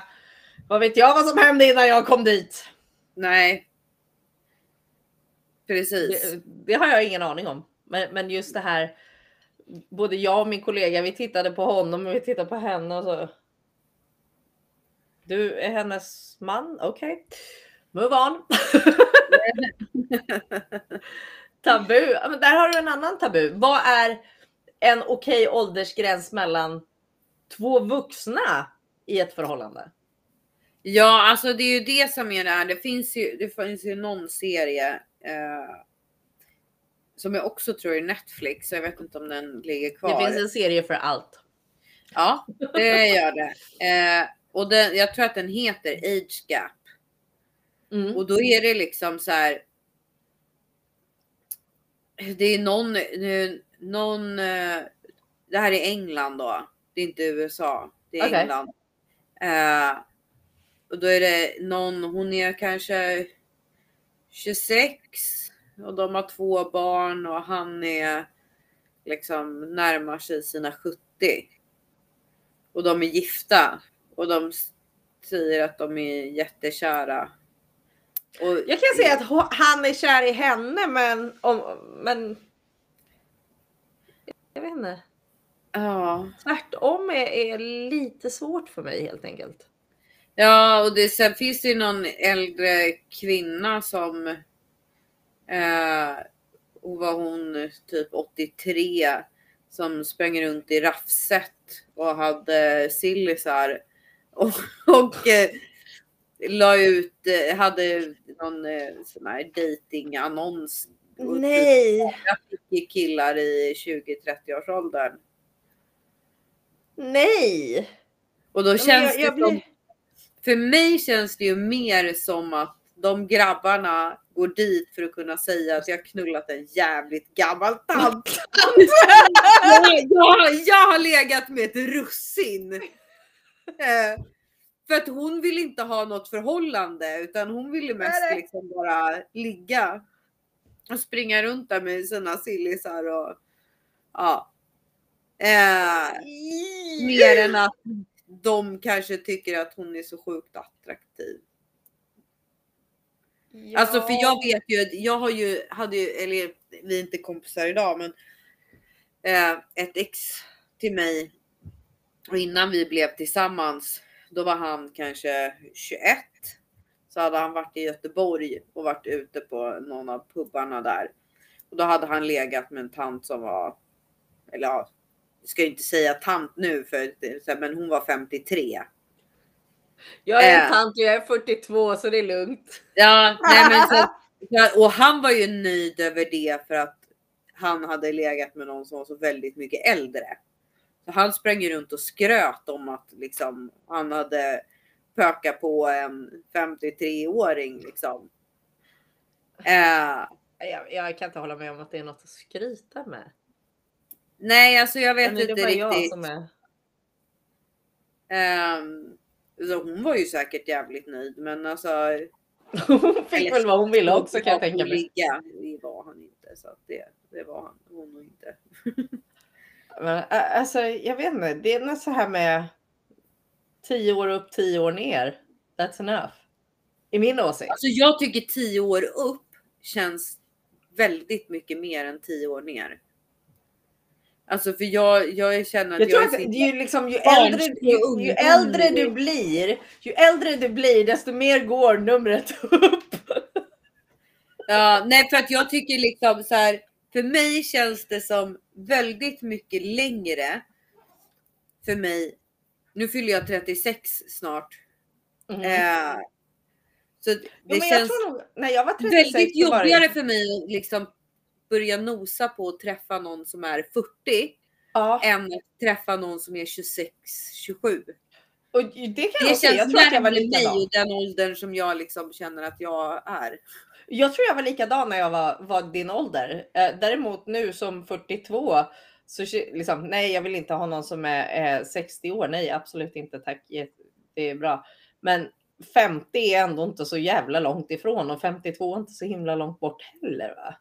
Speaker 1: Vad vet jag vad som hände innan jag kom dit?
Speaker 2: Nej. Precis.
Speaker 1: Det, det har jag ingen aning om. Men, men just det här. Både jag och min kollega, vi tittade på honom och vi tittade på henne och så. Du är hennes man, okej. Move on. tabu. Men där har du en annan tabu. Vad är en okej åldersgräns mellan två vuxna i ett förhållande?
Speaker 2: Ja, alltså det är ju det som är det här. Det finns ju, det finns ju någon serie som jag också tror är Netflix. så Jag vet inte om den ligger kvar.
Speaker 1: Det finns en serie för allt.
Speaker 2: Ja, det gör det. Eh, och den, jag tror att den heter Age Gap.
Speaker 1: Mm.
Speaker 2: Och då är det liksom så här. Det är någon, eh, någon. eh, Det här är England då. Det är inte USA. Det är
Speaker 1: Okej.
Speaker 2: England. Eh, och då är det någon. Hon är kanske 26 och de har två barn och han är liksom närmar sig sina 70. Och de är gifta och de säger att de är jättekära. Och
Speaker 1: Jag kan säga att han är kär i henne men, om, men jag vet inte.
Speaker 2: Ja,
Speaker 1: Tvärtom är, är lite svårt för mig helt enkelt.
Speaker 2: Ja, och det, sen finns det ju någon äldre kvinna som. Eh, och var hon typ 83 som sprang runt i raffset och hade sillisar och, och eh, la ut, eh, hade någon eh, sån här datingannons. Och typ
Speaker 1: Nej,
Speaker 2: fick killar i 20-30 års åldern.
Speaker 1: nej.
Speaker 2: Och då
Speaker 1: Men
Speaker 2: känns
Speaker 1: jag, jag
Speaker 2: det som,
Speaker 1: blir...
Speaker 2: för mig känns det ju mer som att de grabbarna går dit för att kunna säga att jag knullat en jävligt gammal tant. jag, jag, har legat med ett russin. Eh, för att hon vill inte ha något förhållande utan hon ville mest
Speaker 1: Nej, nej.
Speaker 2: liksom bara ligga. Och springa runt där med sina sillisar och ja. Eh, mer än att de kanske tycker att hon är så sjukt attraktiv. Alltså för jag vet ju, jag har ju, hade ju, eller vi är inte kompisar idag men eh, ett ex till mig och innan vi blev tillsammans då var han kanske 21. Så hade han varit i Göteborg och varit ute på någon av pubbarna där. Och då hade han legat med en tant som var, eller ja, ska ju inte säga tant nu för här, men hon var 53.
Speaker 1: Jag är en
Speaker 2: Eh.
Speaker 1: tant och jag är 42 så det är lugnt.
Speaker 2: Ja, nej men så, och han var ju nöjd över det för att han hade legat med någon som var så väldigt mycket äldre. Så han sprang ju runt och skröt om att liksom han hade pökat på en 53-åring liksom. Eh,
Speaker 1: Jag, jag kan inte hålla med om att det är något att skryta med.
Speaker 2: Nej, alltså jag vet
Speaker 1: Men det är
Speaker 2: inte riktigt.
Speaker 1: som är...
Speaker 2: Så hon var ju säkert jävligt nöjd, men alltså.
Speaker 1: Hon fick väl vad hon ville också kan jag tänka mig.
Speaker 2: Ligga, det var han inte så att det, det var han hon inte.
Speaker 1: Men, alltså, jag vet inte, det är något så här med 10 år upp, 10 år ner. That's enough. I min åsikt.
Speaker 2: Alltså jag tycker 10 år upp känns väldigt mycket mer än 10 år ner. Alltså för jag, jag känner att
Speaker 1: Jag tror
Speaker 2: är
Speaker 1: att ju liksom ju äldre, ju, ju äldre du blir, ju äldre du blir, desto mer går numret upp.
Speaker 2: Ja, nej för att jag tycker liksom så här. För mig känns det som väldigt mycket längre. För mig. Nu fyller jag 36 snart.
Speaker 1: Mm.
Speaker 2: Eh, så det
Speaker 1: jo, jag
Speaker 2: känns
Speaker 1: tror nog, när jag var 36
Speaker 2: väldigt
Speaker 1: var det-
Speaker 2: jobbigare för mig liksom börja nosa på att träffa någon som är 40
Speaker 1: Ja,
Speaker 2: än att träffa någon som är 26, 27.
Speaker 1: och det kan jag
Speaker 2: Det
Speaker 1: nog säga. Jag tror att jag var
Speaker 2: mig
Speaker 1: likadan.
Speaker 2: och den åldern som jag liksom känner att jag är.
Speaker 1: Jag tror jag var likadan när jag var, var din ålder. Eh, däremot nu som 42 så liksom, nej, jag vill inte ha någon som är eh, 60 år. Nej, absolut inte. Tack. Det är bra. Men 50 är ändå inte så jävla långt ifrån och 52 är inte så himla långt bort heller. Va?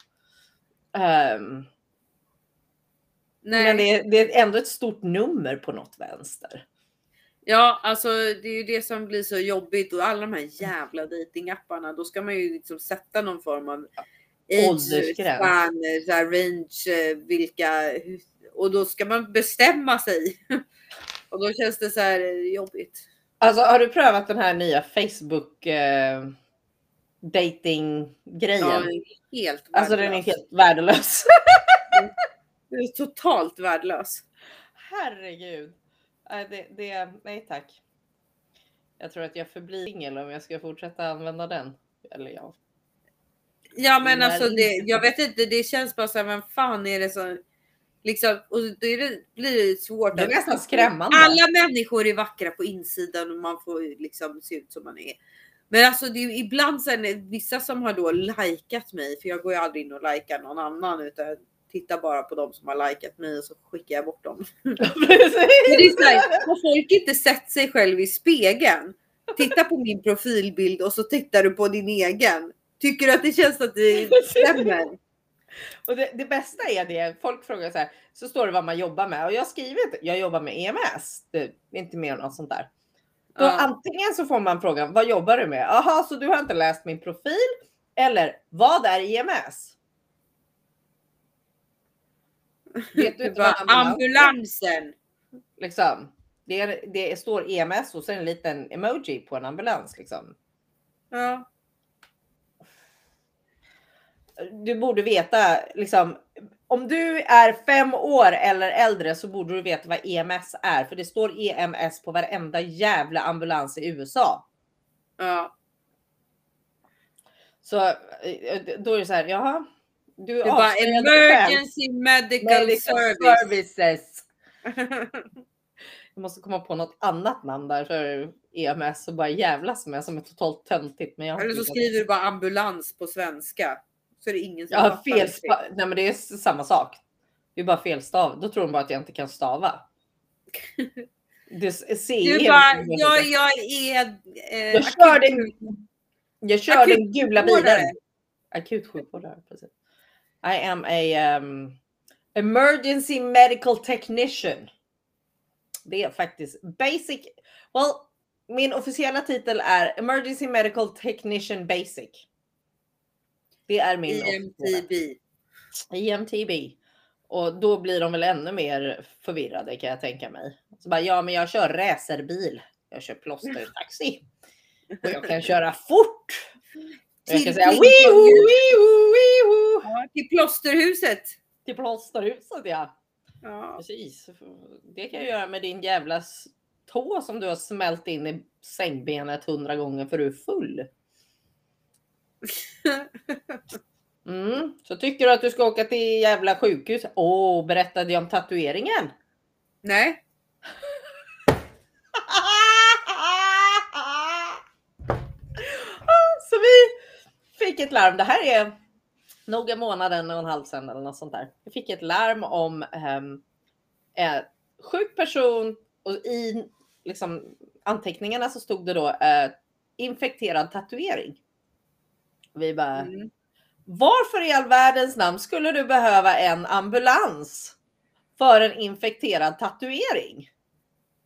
Speaker 2: Nej.
Speaker 1: men det är, det är ändå ett stort nummer på något vänster.
Speaker 2: Ja, alltså det är ju det som blir så jobbigt och alla de här jävla datingapparna. Då ska man ju liksom sätta någon form av
Speaker 1: Åldersgräns.
Speaker 2: range, eh, vilka och då ska man bestämma sig. Och då känns det så här eh, jobbigt.
Speaker 1: Alltså har du prövat den här nya Facebook eh, dating grejen?
Speaker 2: Ja, helt
Speaker 1: alltså den är
Speaker 2: värdelös.
Speaker 1: helt värdelös.
Speaker 2: Den är totalt värdelös.
Speaker 1: Herregud. Det, det, nej tack. Jag tror att jag förblir singel om jag ska fortsätta använda den. Eller ja.
Speaker 2: Ja men alltså
Speaker 1: det-
Speaker 2: jag vet inte, det känns bara så här, men fan är det så liksom och då är det, blir det svårt.
Speaker 1: Det är nästan skrämmande.
Speaker 2: Alla människor är vackra på insidan och man får liksom se ut som man är. Men alltså det är ibland sen vissa som har då likat mig, för jag går ju aldrig in och likar någon annan utan jag tittar bara på de som har likat mig och så skickar jag bort dem. Men det är så här, har folk inte sett sig själv i spegeln? Titta på min profilbild och så tittar du på din egen. Tycker du att det känns att det stämmer?
Speaker 1: Och det, det bästa är det, folk frågar så här, så står det vad man jobbar med och jag har skrivit, jag jobbar med EMS, det är inte mer än något sånt där. Då
Speaker 2: Ja.
Speaker 1: antingen så får man frågan, vad jobbar du med? Jaha, så du har inte läst min profil? Eller vad är EMS? Vet du inte vad
Speaker 2: ambulansen.
Speaker 1: Liksom. Det, är, det står EMS och sen en liten emoji på en ambulans. Liksom.
Speaker 2: Ja.
Speaker 1: Du borde veta, liksom, om du är fem år eller äldre så borde du veta vad EMS är. För det står EMS på varenda jävla ambulans i USA.
Speaker 2: ja.
Speaker 1: Så eh, då är det så här, jaha. Du
Speaker 2: Det var emergency medical,
Speaker 1: Medical
Speaker 2: service.
Speaker 1: services. Jag måste komma på något annat namn där för EMS och bara jävlas med som är totalt töntigt. Men jag
Speaker 2: Eller så skriver du bara ambulans på svenska. Så är det ingen som
Speaker 1: Jag har fel Nej men det är samma sak. Det är bara fel stav. Då tror de bara att jag inte kan stava. Det ser
Speaker 2: Du bara, jag, jag är... Eh,
Speaker 1: Jag kör den, jag kör den gula bilen.
Speaker 2: Akutsjukvårdare.
Speaker 1: Akut sjukvårdare. Precis. I am a um, emergency medical technician. Det är faktiskt basic. Well, min officiella titel är emergency medical technician basic. Det är min.
Speaker 2: IMTB.
Speaker 1: IMTB. Och då blir de väl ännu mer förvirrade kan jag tänka mig. Så bara, ja, men jag kör racerbil. Jag kör plåstertaxi. Och jag kan köra fort. Och jag kan säga
Speaker 2: Plong.
Speaker 1: wii wii
Speaker 2: Ja, till plåsterhuset.
Speaker 1: till plåsterhuset ja.
Speaker 2: Ja.
Speaker 1: Precis. Det kan jag göra med din jävla tå som du har smält in i sängbenet hundra gånger för du är full. Mm. Så tycker du att du ska åka till jävla sjukhus? Åh, berättade jag om tatueringen?
Speaker 2: Nej.
Speaker 1: Så vi fick ett larm. Det här är nog en månad, en och en halv sedan eller något sånt där. Vi fick ett larm om um, en sjuk person och i liksom, anteckningarna så stod det då eh, infekterad tatuering. Vi bara,
Speaker 2: Mm.
Speaker 1: varför i all världens namn skulle du behöva en ambulans för en infekterad tatuering?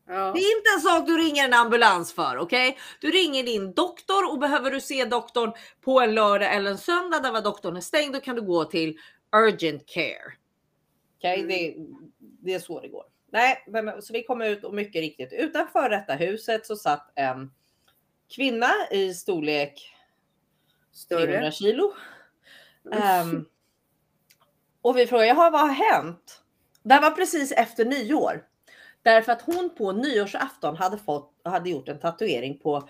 Speaker 2: Ja.
Speaker 1: Det är inte en sak du ringer en ambulans för, okej? Du ringer din doktor och behöver du se doktorn på en lördag eller en söndag där var doktorn är stängd, då kan du gå till urgent care. Okej,
Speaker 2: Mm.
Speaker 1: det, det är så det går. Nej, men, så vi kom ut och mycket riktigt utanför detta huset så satt en kvinna i storlek 300
Speaker 2: Större.
Speaker 1: kilo. Ehm, och vi frågade, jaha vad har hänt? Det här var precis efter nyår. Därför att hon på nyårsafton hade, fått, hade gjort en tatuering på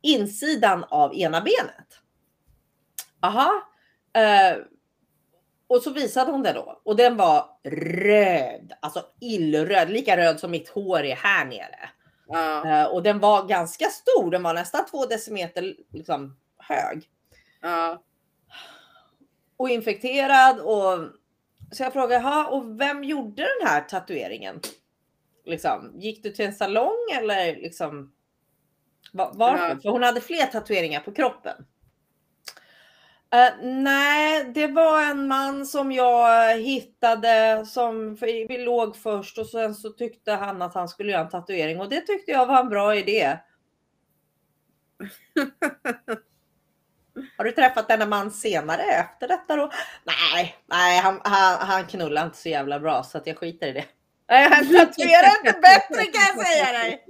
Speaker 1: insidan av ena benet. Aha. Eh, och så visade hon det då och den var röd, alltså illröd, lika röd som mitt hår är här nere.
Speaker 2: Ja.
Speaker 1: Eh, och den var ganska stor, den var nästan två decimeter liksom, hög
Speaker 2: Ja.
Speaker 1: och infekterad. Och, så jag frågade, "Jaha, och vem gjorde den här tatueringen? Liksom, gick du till en salong eller liksom? va- Varför?
Speaker 2: Ja.
Speaker 1: För hon hade fler tatueringar på kroppen. Eh, nej, det var en man som jag hittade som vi låg först och sen så tyckte han att han skulle göra en tatuering och det tyckte jag var en bra idé. Har du träffat denna man senare efter detta då? Nej, nej, han, han, han knullar inte så jävla bra så att jag skiter i det. Nej, han tatuerar inte bättre kan jag säga dig.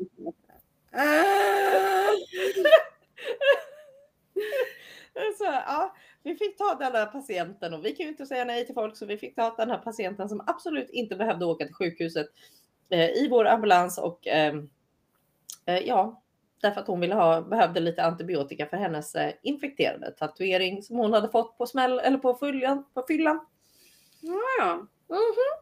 Speaker 1: Så, ja, vi fick ta den här patienten och vi kan ju inte säga nej till folk så vi fick ta den här patienten som absolut inte behövde åka till sjukhuset eh, i vår ambulans och ehm, eh, ja, därför att hon ville ha, behövde lite antibiotika för hennes eh, infekterade tatuering som hon hade fått på smäll eller på fyllan. På fyllan.
Speaker 2: Ja.
Speaker 1: Mhm.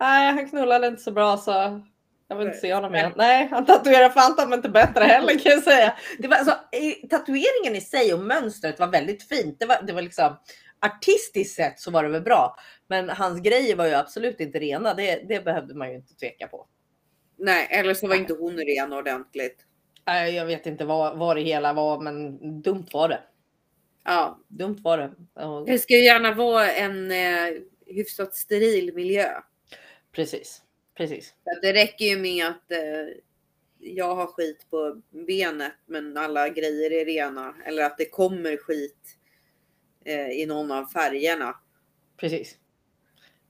Speaker 1: Nej, han knullade inte så bra så jag vill inte se honom igen. Nej, han tatuerar fan inte bättre heller kan jag säga. Det var, alltså, tatueringen i sig och mönstret var väldigt fint. Det var, det var liksom artistiskt sett så var det väl bra. Men hans grejer var ju absolut inte rena. Det, det behövde man ju inte tveka på.
Speaker 2: Nej, eller så var inte hon ren ordentligt.
Speaker 1: Nej, Jag vet inte vad, vad det hela var, men dumt var det.
Speaker 2: Ja,
Speaker 1: Dumt var det. Och,
Speaker 2: det ska ju gärna vara en eh, hyfsat steril miljö.
Speaker 1: precis, precis.
Speaker 2: Det räcker ju med att eh, jag har skit på benet men alla grejer är rena. Eller att det kommer skit eh, i någon av färgerna.
Speaker 1: precis.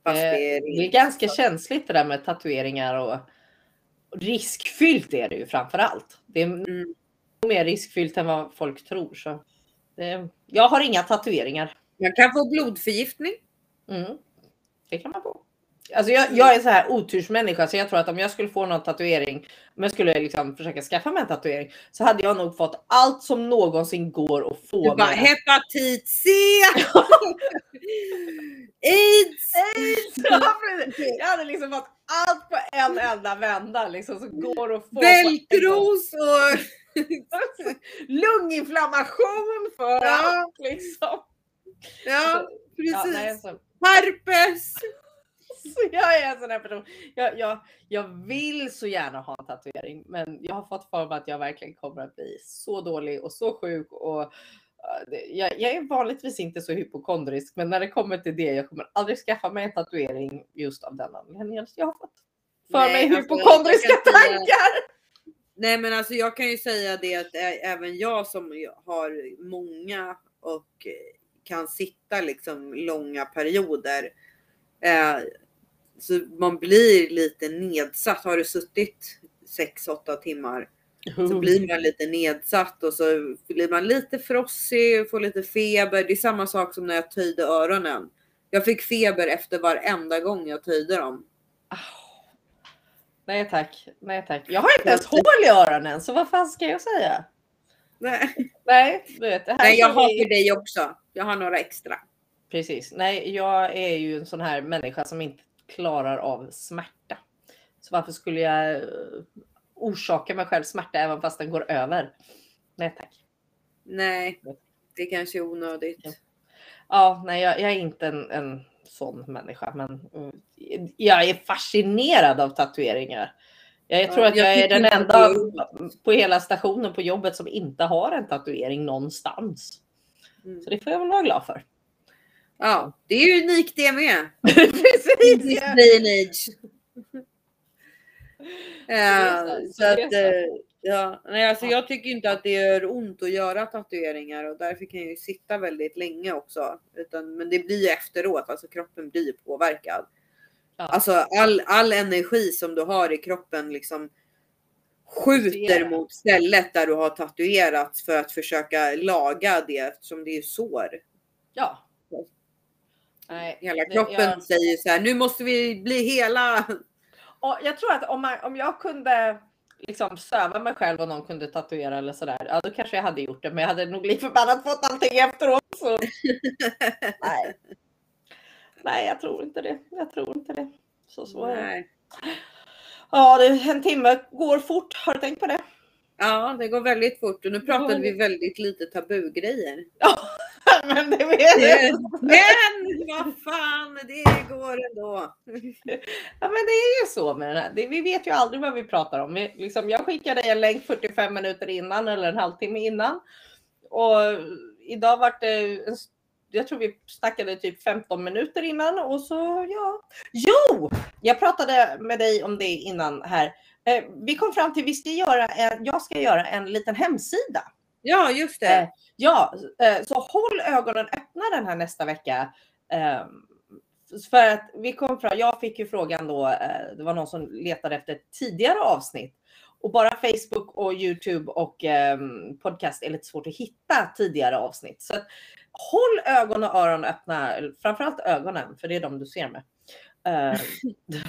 Speaker 2: Fast
Speaker 1: Eh,
Speaker 2: det är
Speaker 1: Det är ganska känsligt det där med tatueringar och riskfyllt är det ju framför allt. Det är
Speaker 2: Mm.
Speaker 1: mer riskfyllt än vad folk tror. Så det, jag har inga tatueringar.
Speaker 2: Man kan få blodförgiftning.
Speaker 1: Mm. Det kan man få. Alltså jag, jag är så här otursmänniska så jag tror att om jag skulle få någon tatuering, om jag skulle liksom försöka skaffa mig en tatuering så hade jag nog fått allt som någonsin går att få.
Speaker 2: Du bara hepatit C! Aids!
Speaker 1: Ja, precis. jag hade liksom fått allt på en enda vända liksom som går att få.
Speaker 2: Bältros och...
Speaker 1: Lunginflammation för
Speaker 2: Ja.
Speaker 1: allt liksom.
Speaker 2: Ja,
Speaker 1: Ja,
Speaker 2: precis.
Speaker 1: nej, så,
Speaker 2: Herpes!
Speaker 1: så jag är en sån här person. Jag, jag, jag vill så gärna ha en tatuering, men jag har fått för mig att jag verkligen kommer att bli så dålig och så sjuk och det- jag, jag är vanligtvis inte så hypokondrisk, men när det kommer till det, jag kommer aldrig skaffa mig en tatuering just av den anledningen. Jag har fått för
Speaker 2: Nej,
Speaker 1: mig
Speaker 2: alltså,
Speaker 1: hypokondriska tankar.
Speaker 2: Nej men alltså jag kan ju säga det att även jag som har många och kan sitta liksom långa perioder. Eh, så man blir lite nedsatt. Har du suttit 6-8 timmar så blir man lite nedsatt och så blir man lite frossig, får lite feber. Det är samma sak som när jag töjde öronen. Jag fick feber efter varenda gång jag töjde dem.
Speaker 1: Ah. Nej tack, nej tack. Jag har inte ens hål i öronen, så vad fan ska jag säga?
Speaker 2: Nej,
Speaker 1: Nej, du vet, det här
Speaker 2: Nej jag har för dig också. Jag har några extra.
Speaker 1: Precis. Nej, jag är ju en sån här människa som inte klarar av smärta. Så varför skulle jag eh, orsaka mig själv smärta även fast den går över? Nej tack.
Speaker 2: Nej, det kanske är onödigt.
Speaker 1: Ja. Ja, nej, jag, jag är inte en, en sån människa, men mm, jag är fascinerad av tatueringar. Jag
Speaker 2: Ja,
Speaker 1: tror att
Speaker 2: jag
Speaker 1: är den enda på hela stationen på jobbet som inte har en tatuering någonstans.
Speaker 2: Mm.
Speaker 1: Så det får jag väl vara glad för.
Speaker 2: Ja, det är ju unikt det med.
Speaker 1: Precis!
Speaker 2: This day and age.
Speaker 1: Sant,
Speaker 2: så att, eh, ja, nej, alltså
Speaker 1: Ja.
Speaker 2: jag tycker inte att det gör ont att göra tatueringar och därför kan jag ju sitta väldigt länge också. Utan, men det blir ju efteråt, alltså kroppen blir påverkad.
Speaker 1: Ja.
Speaker 2: Alltså all, all energi som du har i kroppen liksom skjuter mot stället där du har tatuerats för att försöka laga det eftersom det är sår.
Speaker 1: Ja. Nej,
Speaker 2: Hela kroppen
Speaker 1: jag-
Speaker 2: säger så här, nu måste vi bli hela.
Speaker 1: Och jag tror att om, man, om jag kunde liksom söva mig själv och någon kunde tatuera eller sådär, ja då kanske jag hade gjort det. Men jag hade nog lite förbannat fått allting efteråt. Så. Nej. Nej, jag tror inte det. Jag tror inte det. Så så är. Ja, det, en timme går fort. Har du tänkt på det?
Speaker 2: Ja, det går väldigt fort och nu pratade vi väldigt lite tabugrejer.
Speaker 1: Ja, men det vet jag.
Speaker 2: Men vad fan, det går ändå.
Speaker 1: Ja, men det är ju så med den här. Det, vi vet ju aldrig vad vi pratar om. Vi, liksom, jag skickar dig en länk 45 minuter innan eller en halvtimme innan. Och idag var det, en, jag tror vi snackade typ 15 minuter innan och så ja. Jo, jag pratade med dig om det innan här. Eh, vi kom fram till vi ska göra en, jag ska göra en liten hemsida.
Speaker 2: Ja, just
Speaker 1: Eh,
Speaker 2: det.
Speaker 1: ja, eh, så håll ögonen öppna den här nästa vecka. Eh, för att vi kom fram, jag fick ju frågan då, eh, det var någon som letade efter ett tidigare avsnitt. Och bara Facebook och Youtube och eh, podcast är lite svårt att hitta tidigare avsnitt. Så håll ögon och öron öppna, framförallt ögonen, för det är de du ser med. Eh,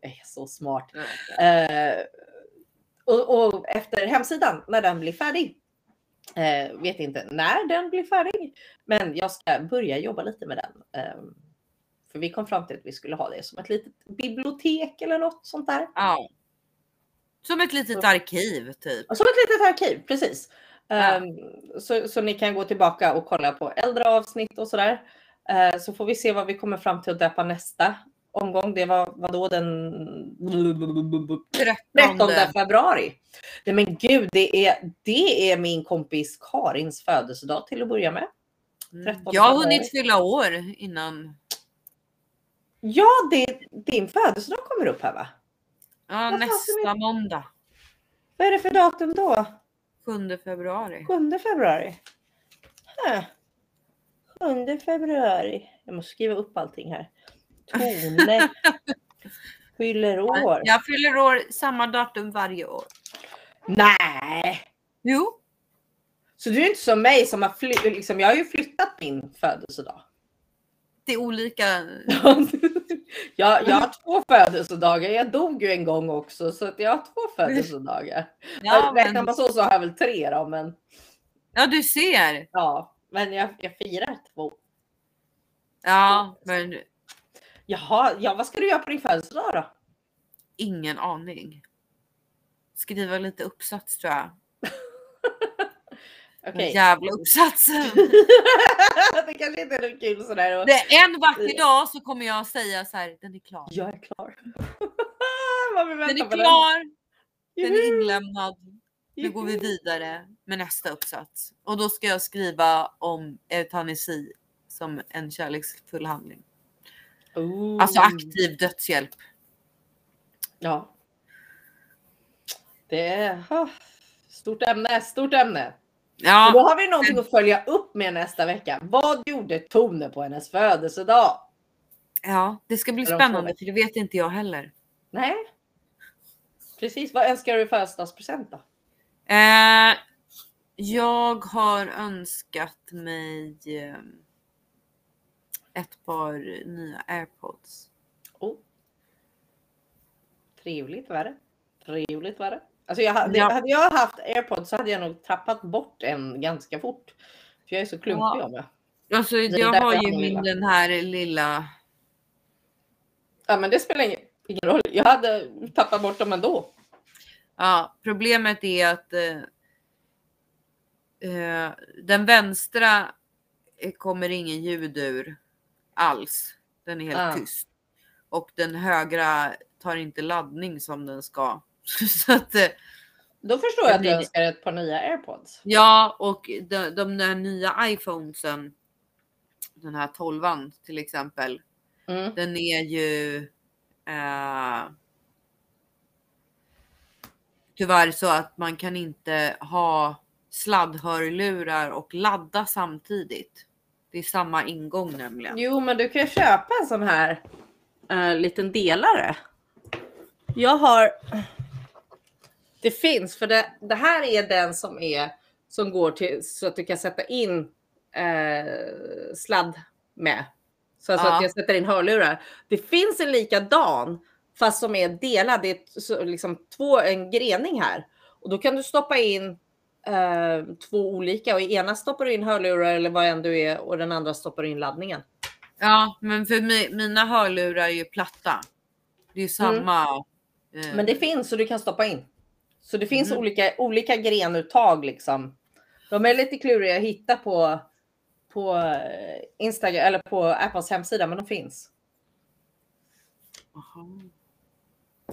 Speaker 1: jag är så smart. Eh, och, och efter hemsidan, när den blir färdig. Eh, vet inte när den blir färdig, men jag ska börja jobba lite med den. Eh, för vi kom fram till att vi skulle ha det som ett litet bibliotek eller något sånt där.
Speaker 2: Ja. Som ett litet arkiv typ.
Speaker 1: Som ett litet arkiv, precis.
Speaker 2: Ja.
Speaker 1: Eh, så, så ni kan gå tillbaka och kolla på äldre avsnitt och sådär. Eh, så får vi se vad vi kommer fram till att döpa nästa omgång. Det var vadå den 13 februari. Nej men gud, det är, det är min kompis Karins födelsedag till att börja med.
Speaker 2: Mm.
Speaker 1: 13
Speaker 2: Jag har hunnit fylla år innan.
Speaker 1: Ja, det, din födelsedag kommer upp här va?
Speaker 2: Ja,
Speaker 1: Vad
Speaker 2: nästa måndag.
Speaker 1: Vad är det för datum då?
Speaker 2: 7 februari.
Speaker 1: 7 februari? Huh. 7 februari. Jag måste skriva upp allting här. Tone fyller år.
Speaker 2: Jag fyller år samma datum varje år.
Speaker 1: Nej!
Speaker 2: Jo.
Speaker 1: Så du är inte som mig som har flyttat, liksom, jag har ju flyttat min födelsedag.
Speaker 2: 30 olika.
Speaker 1: jag, jag har två födelsedagar. Jag dog ju en gång också så att jag har två födelsedagar.
Speaker 2: Ja,
Speaker 1: Räknar
Speaker 2: men,
Speaker 1: man så så har jag väl tre då. Men
Speaker 2: ja du ser.
Speaker 1: ja, men jag, jag firar två.
Speaker 2: Ja, men
Speaker 1: Jaha, ja, vad ska du göra på din födelsedag då?
Speaker 2: ingen aning. Skriva lite uppsats tror jag.
Speaker 1: Okej.
Speaker 2: Jävla uppsatsen.
Speaker 1: det kanske inte är kul sådär. Och...
Speaker 2: Det är en vacker dag så kommer jag säga så här. Den är klar.
Speaker 1: Jag är klar. Vad vi
Speaker 2: Den
Speaker 1: väntar
Speaker 2: är
Speaker 1: på
Speaker 2: klar. Den är
Speaker 1: Juhu!
Speaker 2: inlämnad. Nu går vi vidare med nästa uppsats och då ska jag skriva om eutanasi som en kärleksfull handling.
Speaker 1: Oh.
Speaker 2: Alltså aktiv dödshjälp.
Speaker 1: Ja. Det är stort ämne, stort ämne. Och Då
Speaker 2: Ja,
Speaker 1: har vi någonting att följa upp med nästa vecka. Vad gjorde Tone på hennes födelsedag?
Speaker 2: ja, det ska bli spännande för det vet inte jag heller.
Speaker 1: Nej. Precis, vad önskar du i födelsedagspresent då?
Speaker 2: Eh, jag har önskat mig eh, ett par nya airpods.
Speaker 1: Oh. Trevligt var det. Trevligt var det. Alltså jag hade,
Speaker 2: Ja.
Speaker 1: hade jag haft airpods så hade jag nog tappat bort en ganska fort. För jag är så klumpig
Speaker 2: Ja.
Speaker 1: av mig.
Speaker 2: Alltså, jag har ju min
Speaker 1: lilla.
Speaker 2: den här lilla.
Speaker 1: Ja men det spelar ingen, ingen roll. Jag hade tappat bort dem ändå.
Speaker 2: Ja, problemet är att eh, eh, den vänstra kommer ingen ljud ur alls. Den är helt
Speaker 1: Ah.
Speaker 2: tyst och den högra tar inte laddning som den ska. Så att, eh,
Speaker 1: Då förstår jag att du önskar ett par nya airpods.
Speaker 2: ja, och de, de där nya iPhonesen. Den här 12 till exempel.
Speaker 1: Mm.
Speaker 2: Den är ju eh, tyvärr så att man kan inte ha sladdhörlurar och ladda samtidigt. Det är samma ingång nämligen.
Speaker 1: Jo, men du kan köpa en sån här uh, liten delare. Jag har. Det finns för det. Det här är den som är som går till så att du kan sätta in eh, sladd med. Så alltså
Speaker 2: Ja.
Speaker 1: att jag sätter in hörlurar. Det finns en likadan fast som är delad. Det är liksom två en grening här och då kan du stoppa in eh, två olika och i ena stoppar du in hörlurar eller vad än du är och den andra stoppar du in laddningen.
Speaker 2: Ja, men för mi- mina hörlurar är ju platta. Det är samma. eh,
Speaker 1: Mm. Men det finns så du kan stoppa in. Så det finns
Speaker 2: Mm.
Speaker 1: olika, olika grenuttag liksom. De är lite kluriga att hitta på, på eh, Instagram eller på Apples hemsida, men de finns.
Speaker 2: Aha.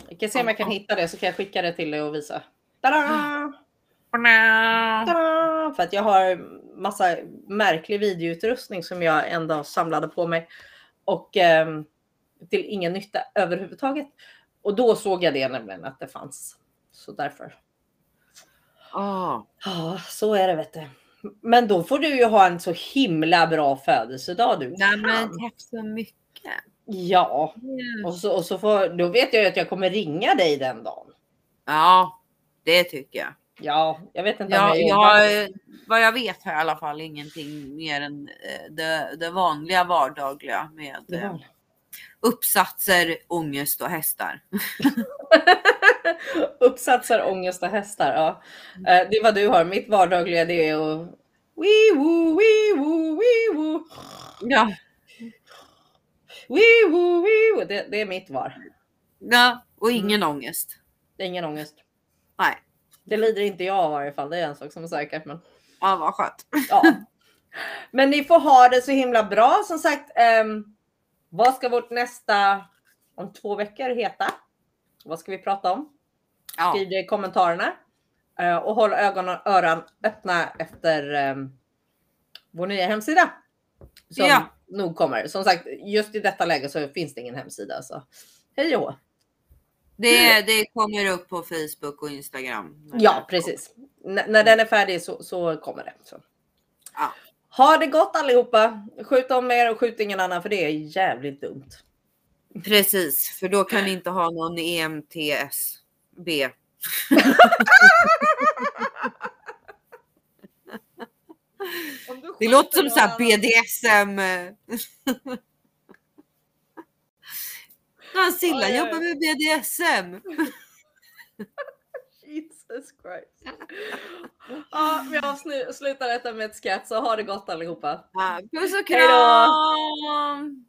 Speaker 1: Jag kan se om jag kan hitta det så kan jag skicka det till dig och visa. Tada! Tada! För att jag har massa märklig videoutrustning som jag en dag samlade på mig och ehm, till ingen nytta överhuvudtaget. Och då såg jag det nämligen att det fanns. Så därför.
Speaker 2: Ah.
Speaker 1: Ja, så är det vet du. Men då får du ju ha en så himla bra födelsedag du.
Speaker 2: Nej, men tack så mycket.
Speaker 1: Ja, och så, och så får, då vet jag ju att jag kommer ringa dig den dagen.
Speaker 2: Ja, det tycker jag.
Speaker 1: Ja, jag vet inte
Speaker 2: Ja,
Speaker 1: jag
Speaker 2: jag, vad jag vet har jag i alla fall ingenting mer än eh, det, det vanliga vardagliga med
Speaker 1: Det
Speaker 2: eh, uppsatser, ångest och hästar.
Speaker 1: Uppsatsar, ångest och hästar. Ja. Eh, Det är vad du har. Mitt vardagliga det är att wee woo, wee woo, wee woo,
Speaker 2: Ja,
Speaker 1: wee woo, wee woo. Det, det är mitt var.
Speaker 2: ja och ingen ångest.
Speaker 1: Det är ingen ångest.
Speaker 2: Nej,
Speaker 1: Det lider inte jag i varje fall. Det är en sak som är säkert. Men...
Speaker 2: ja, vad skönt.
Speaker 1: Ja. Men ni får ha det så himla bra. Som sagt, ehm, vad ska vårt nästa om två veckor heta? Vad ska vi prata om? Skriv det i kommentarerna. Eh, och håll ögon och öron öppna efter ehm, vår nya hemsida. Som
Speaker 2: Ja.
Speaker 1: nog kommer. Som sagt, just i detta läge så finns det ingen hemsida. Så hej och.
Speaker 2: Det, det kommer upp på Facebook och Instagram.
Speaker 1: Ja, precis. N- när den är färdig så, så kommer det. Så.
Speaker 2: Ja.
Speaker 1: Ha det gott allihopa. Skjut om er och skjut ingen annan för det är jävligt dumt.
Speaker 2: Precis, för då kan ni inte ha någon EMTSB. Det låter som så här BDSM. Han Silla
Speaker 1: oj.
Speaker 2: jobbar med BDSM.
Speaker 1: Jesus Christ. Ja, vi avslutar detta med ett skratt så ha det gott allihopa.
Speaker 2: Ja, Puss och kram!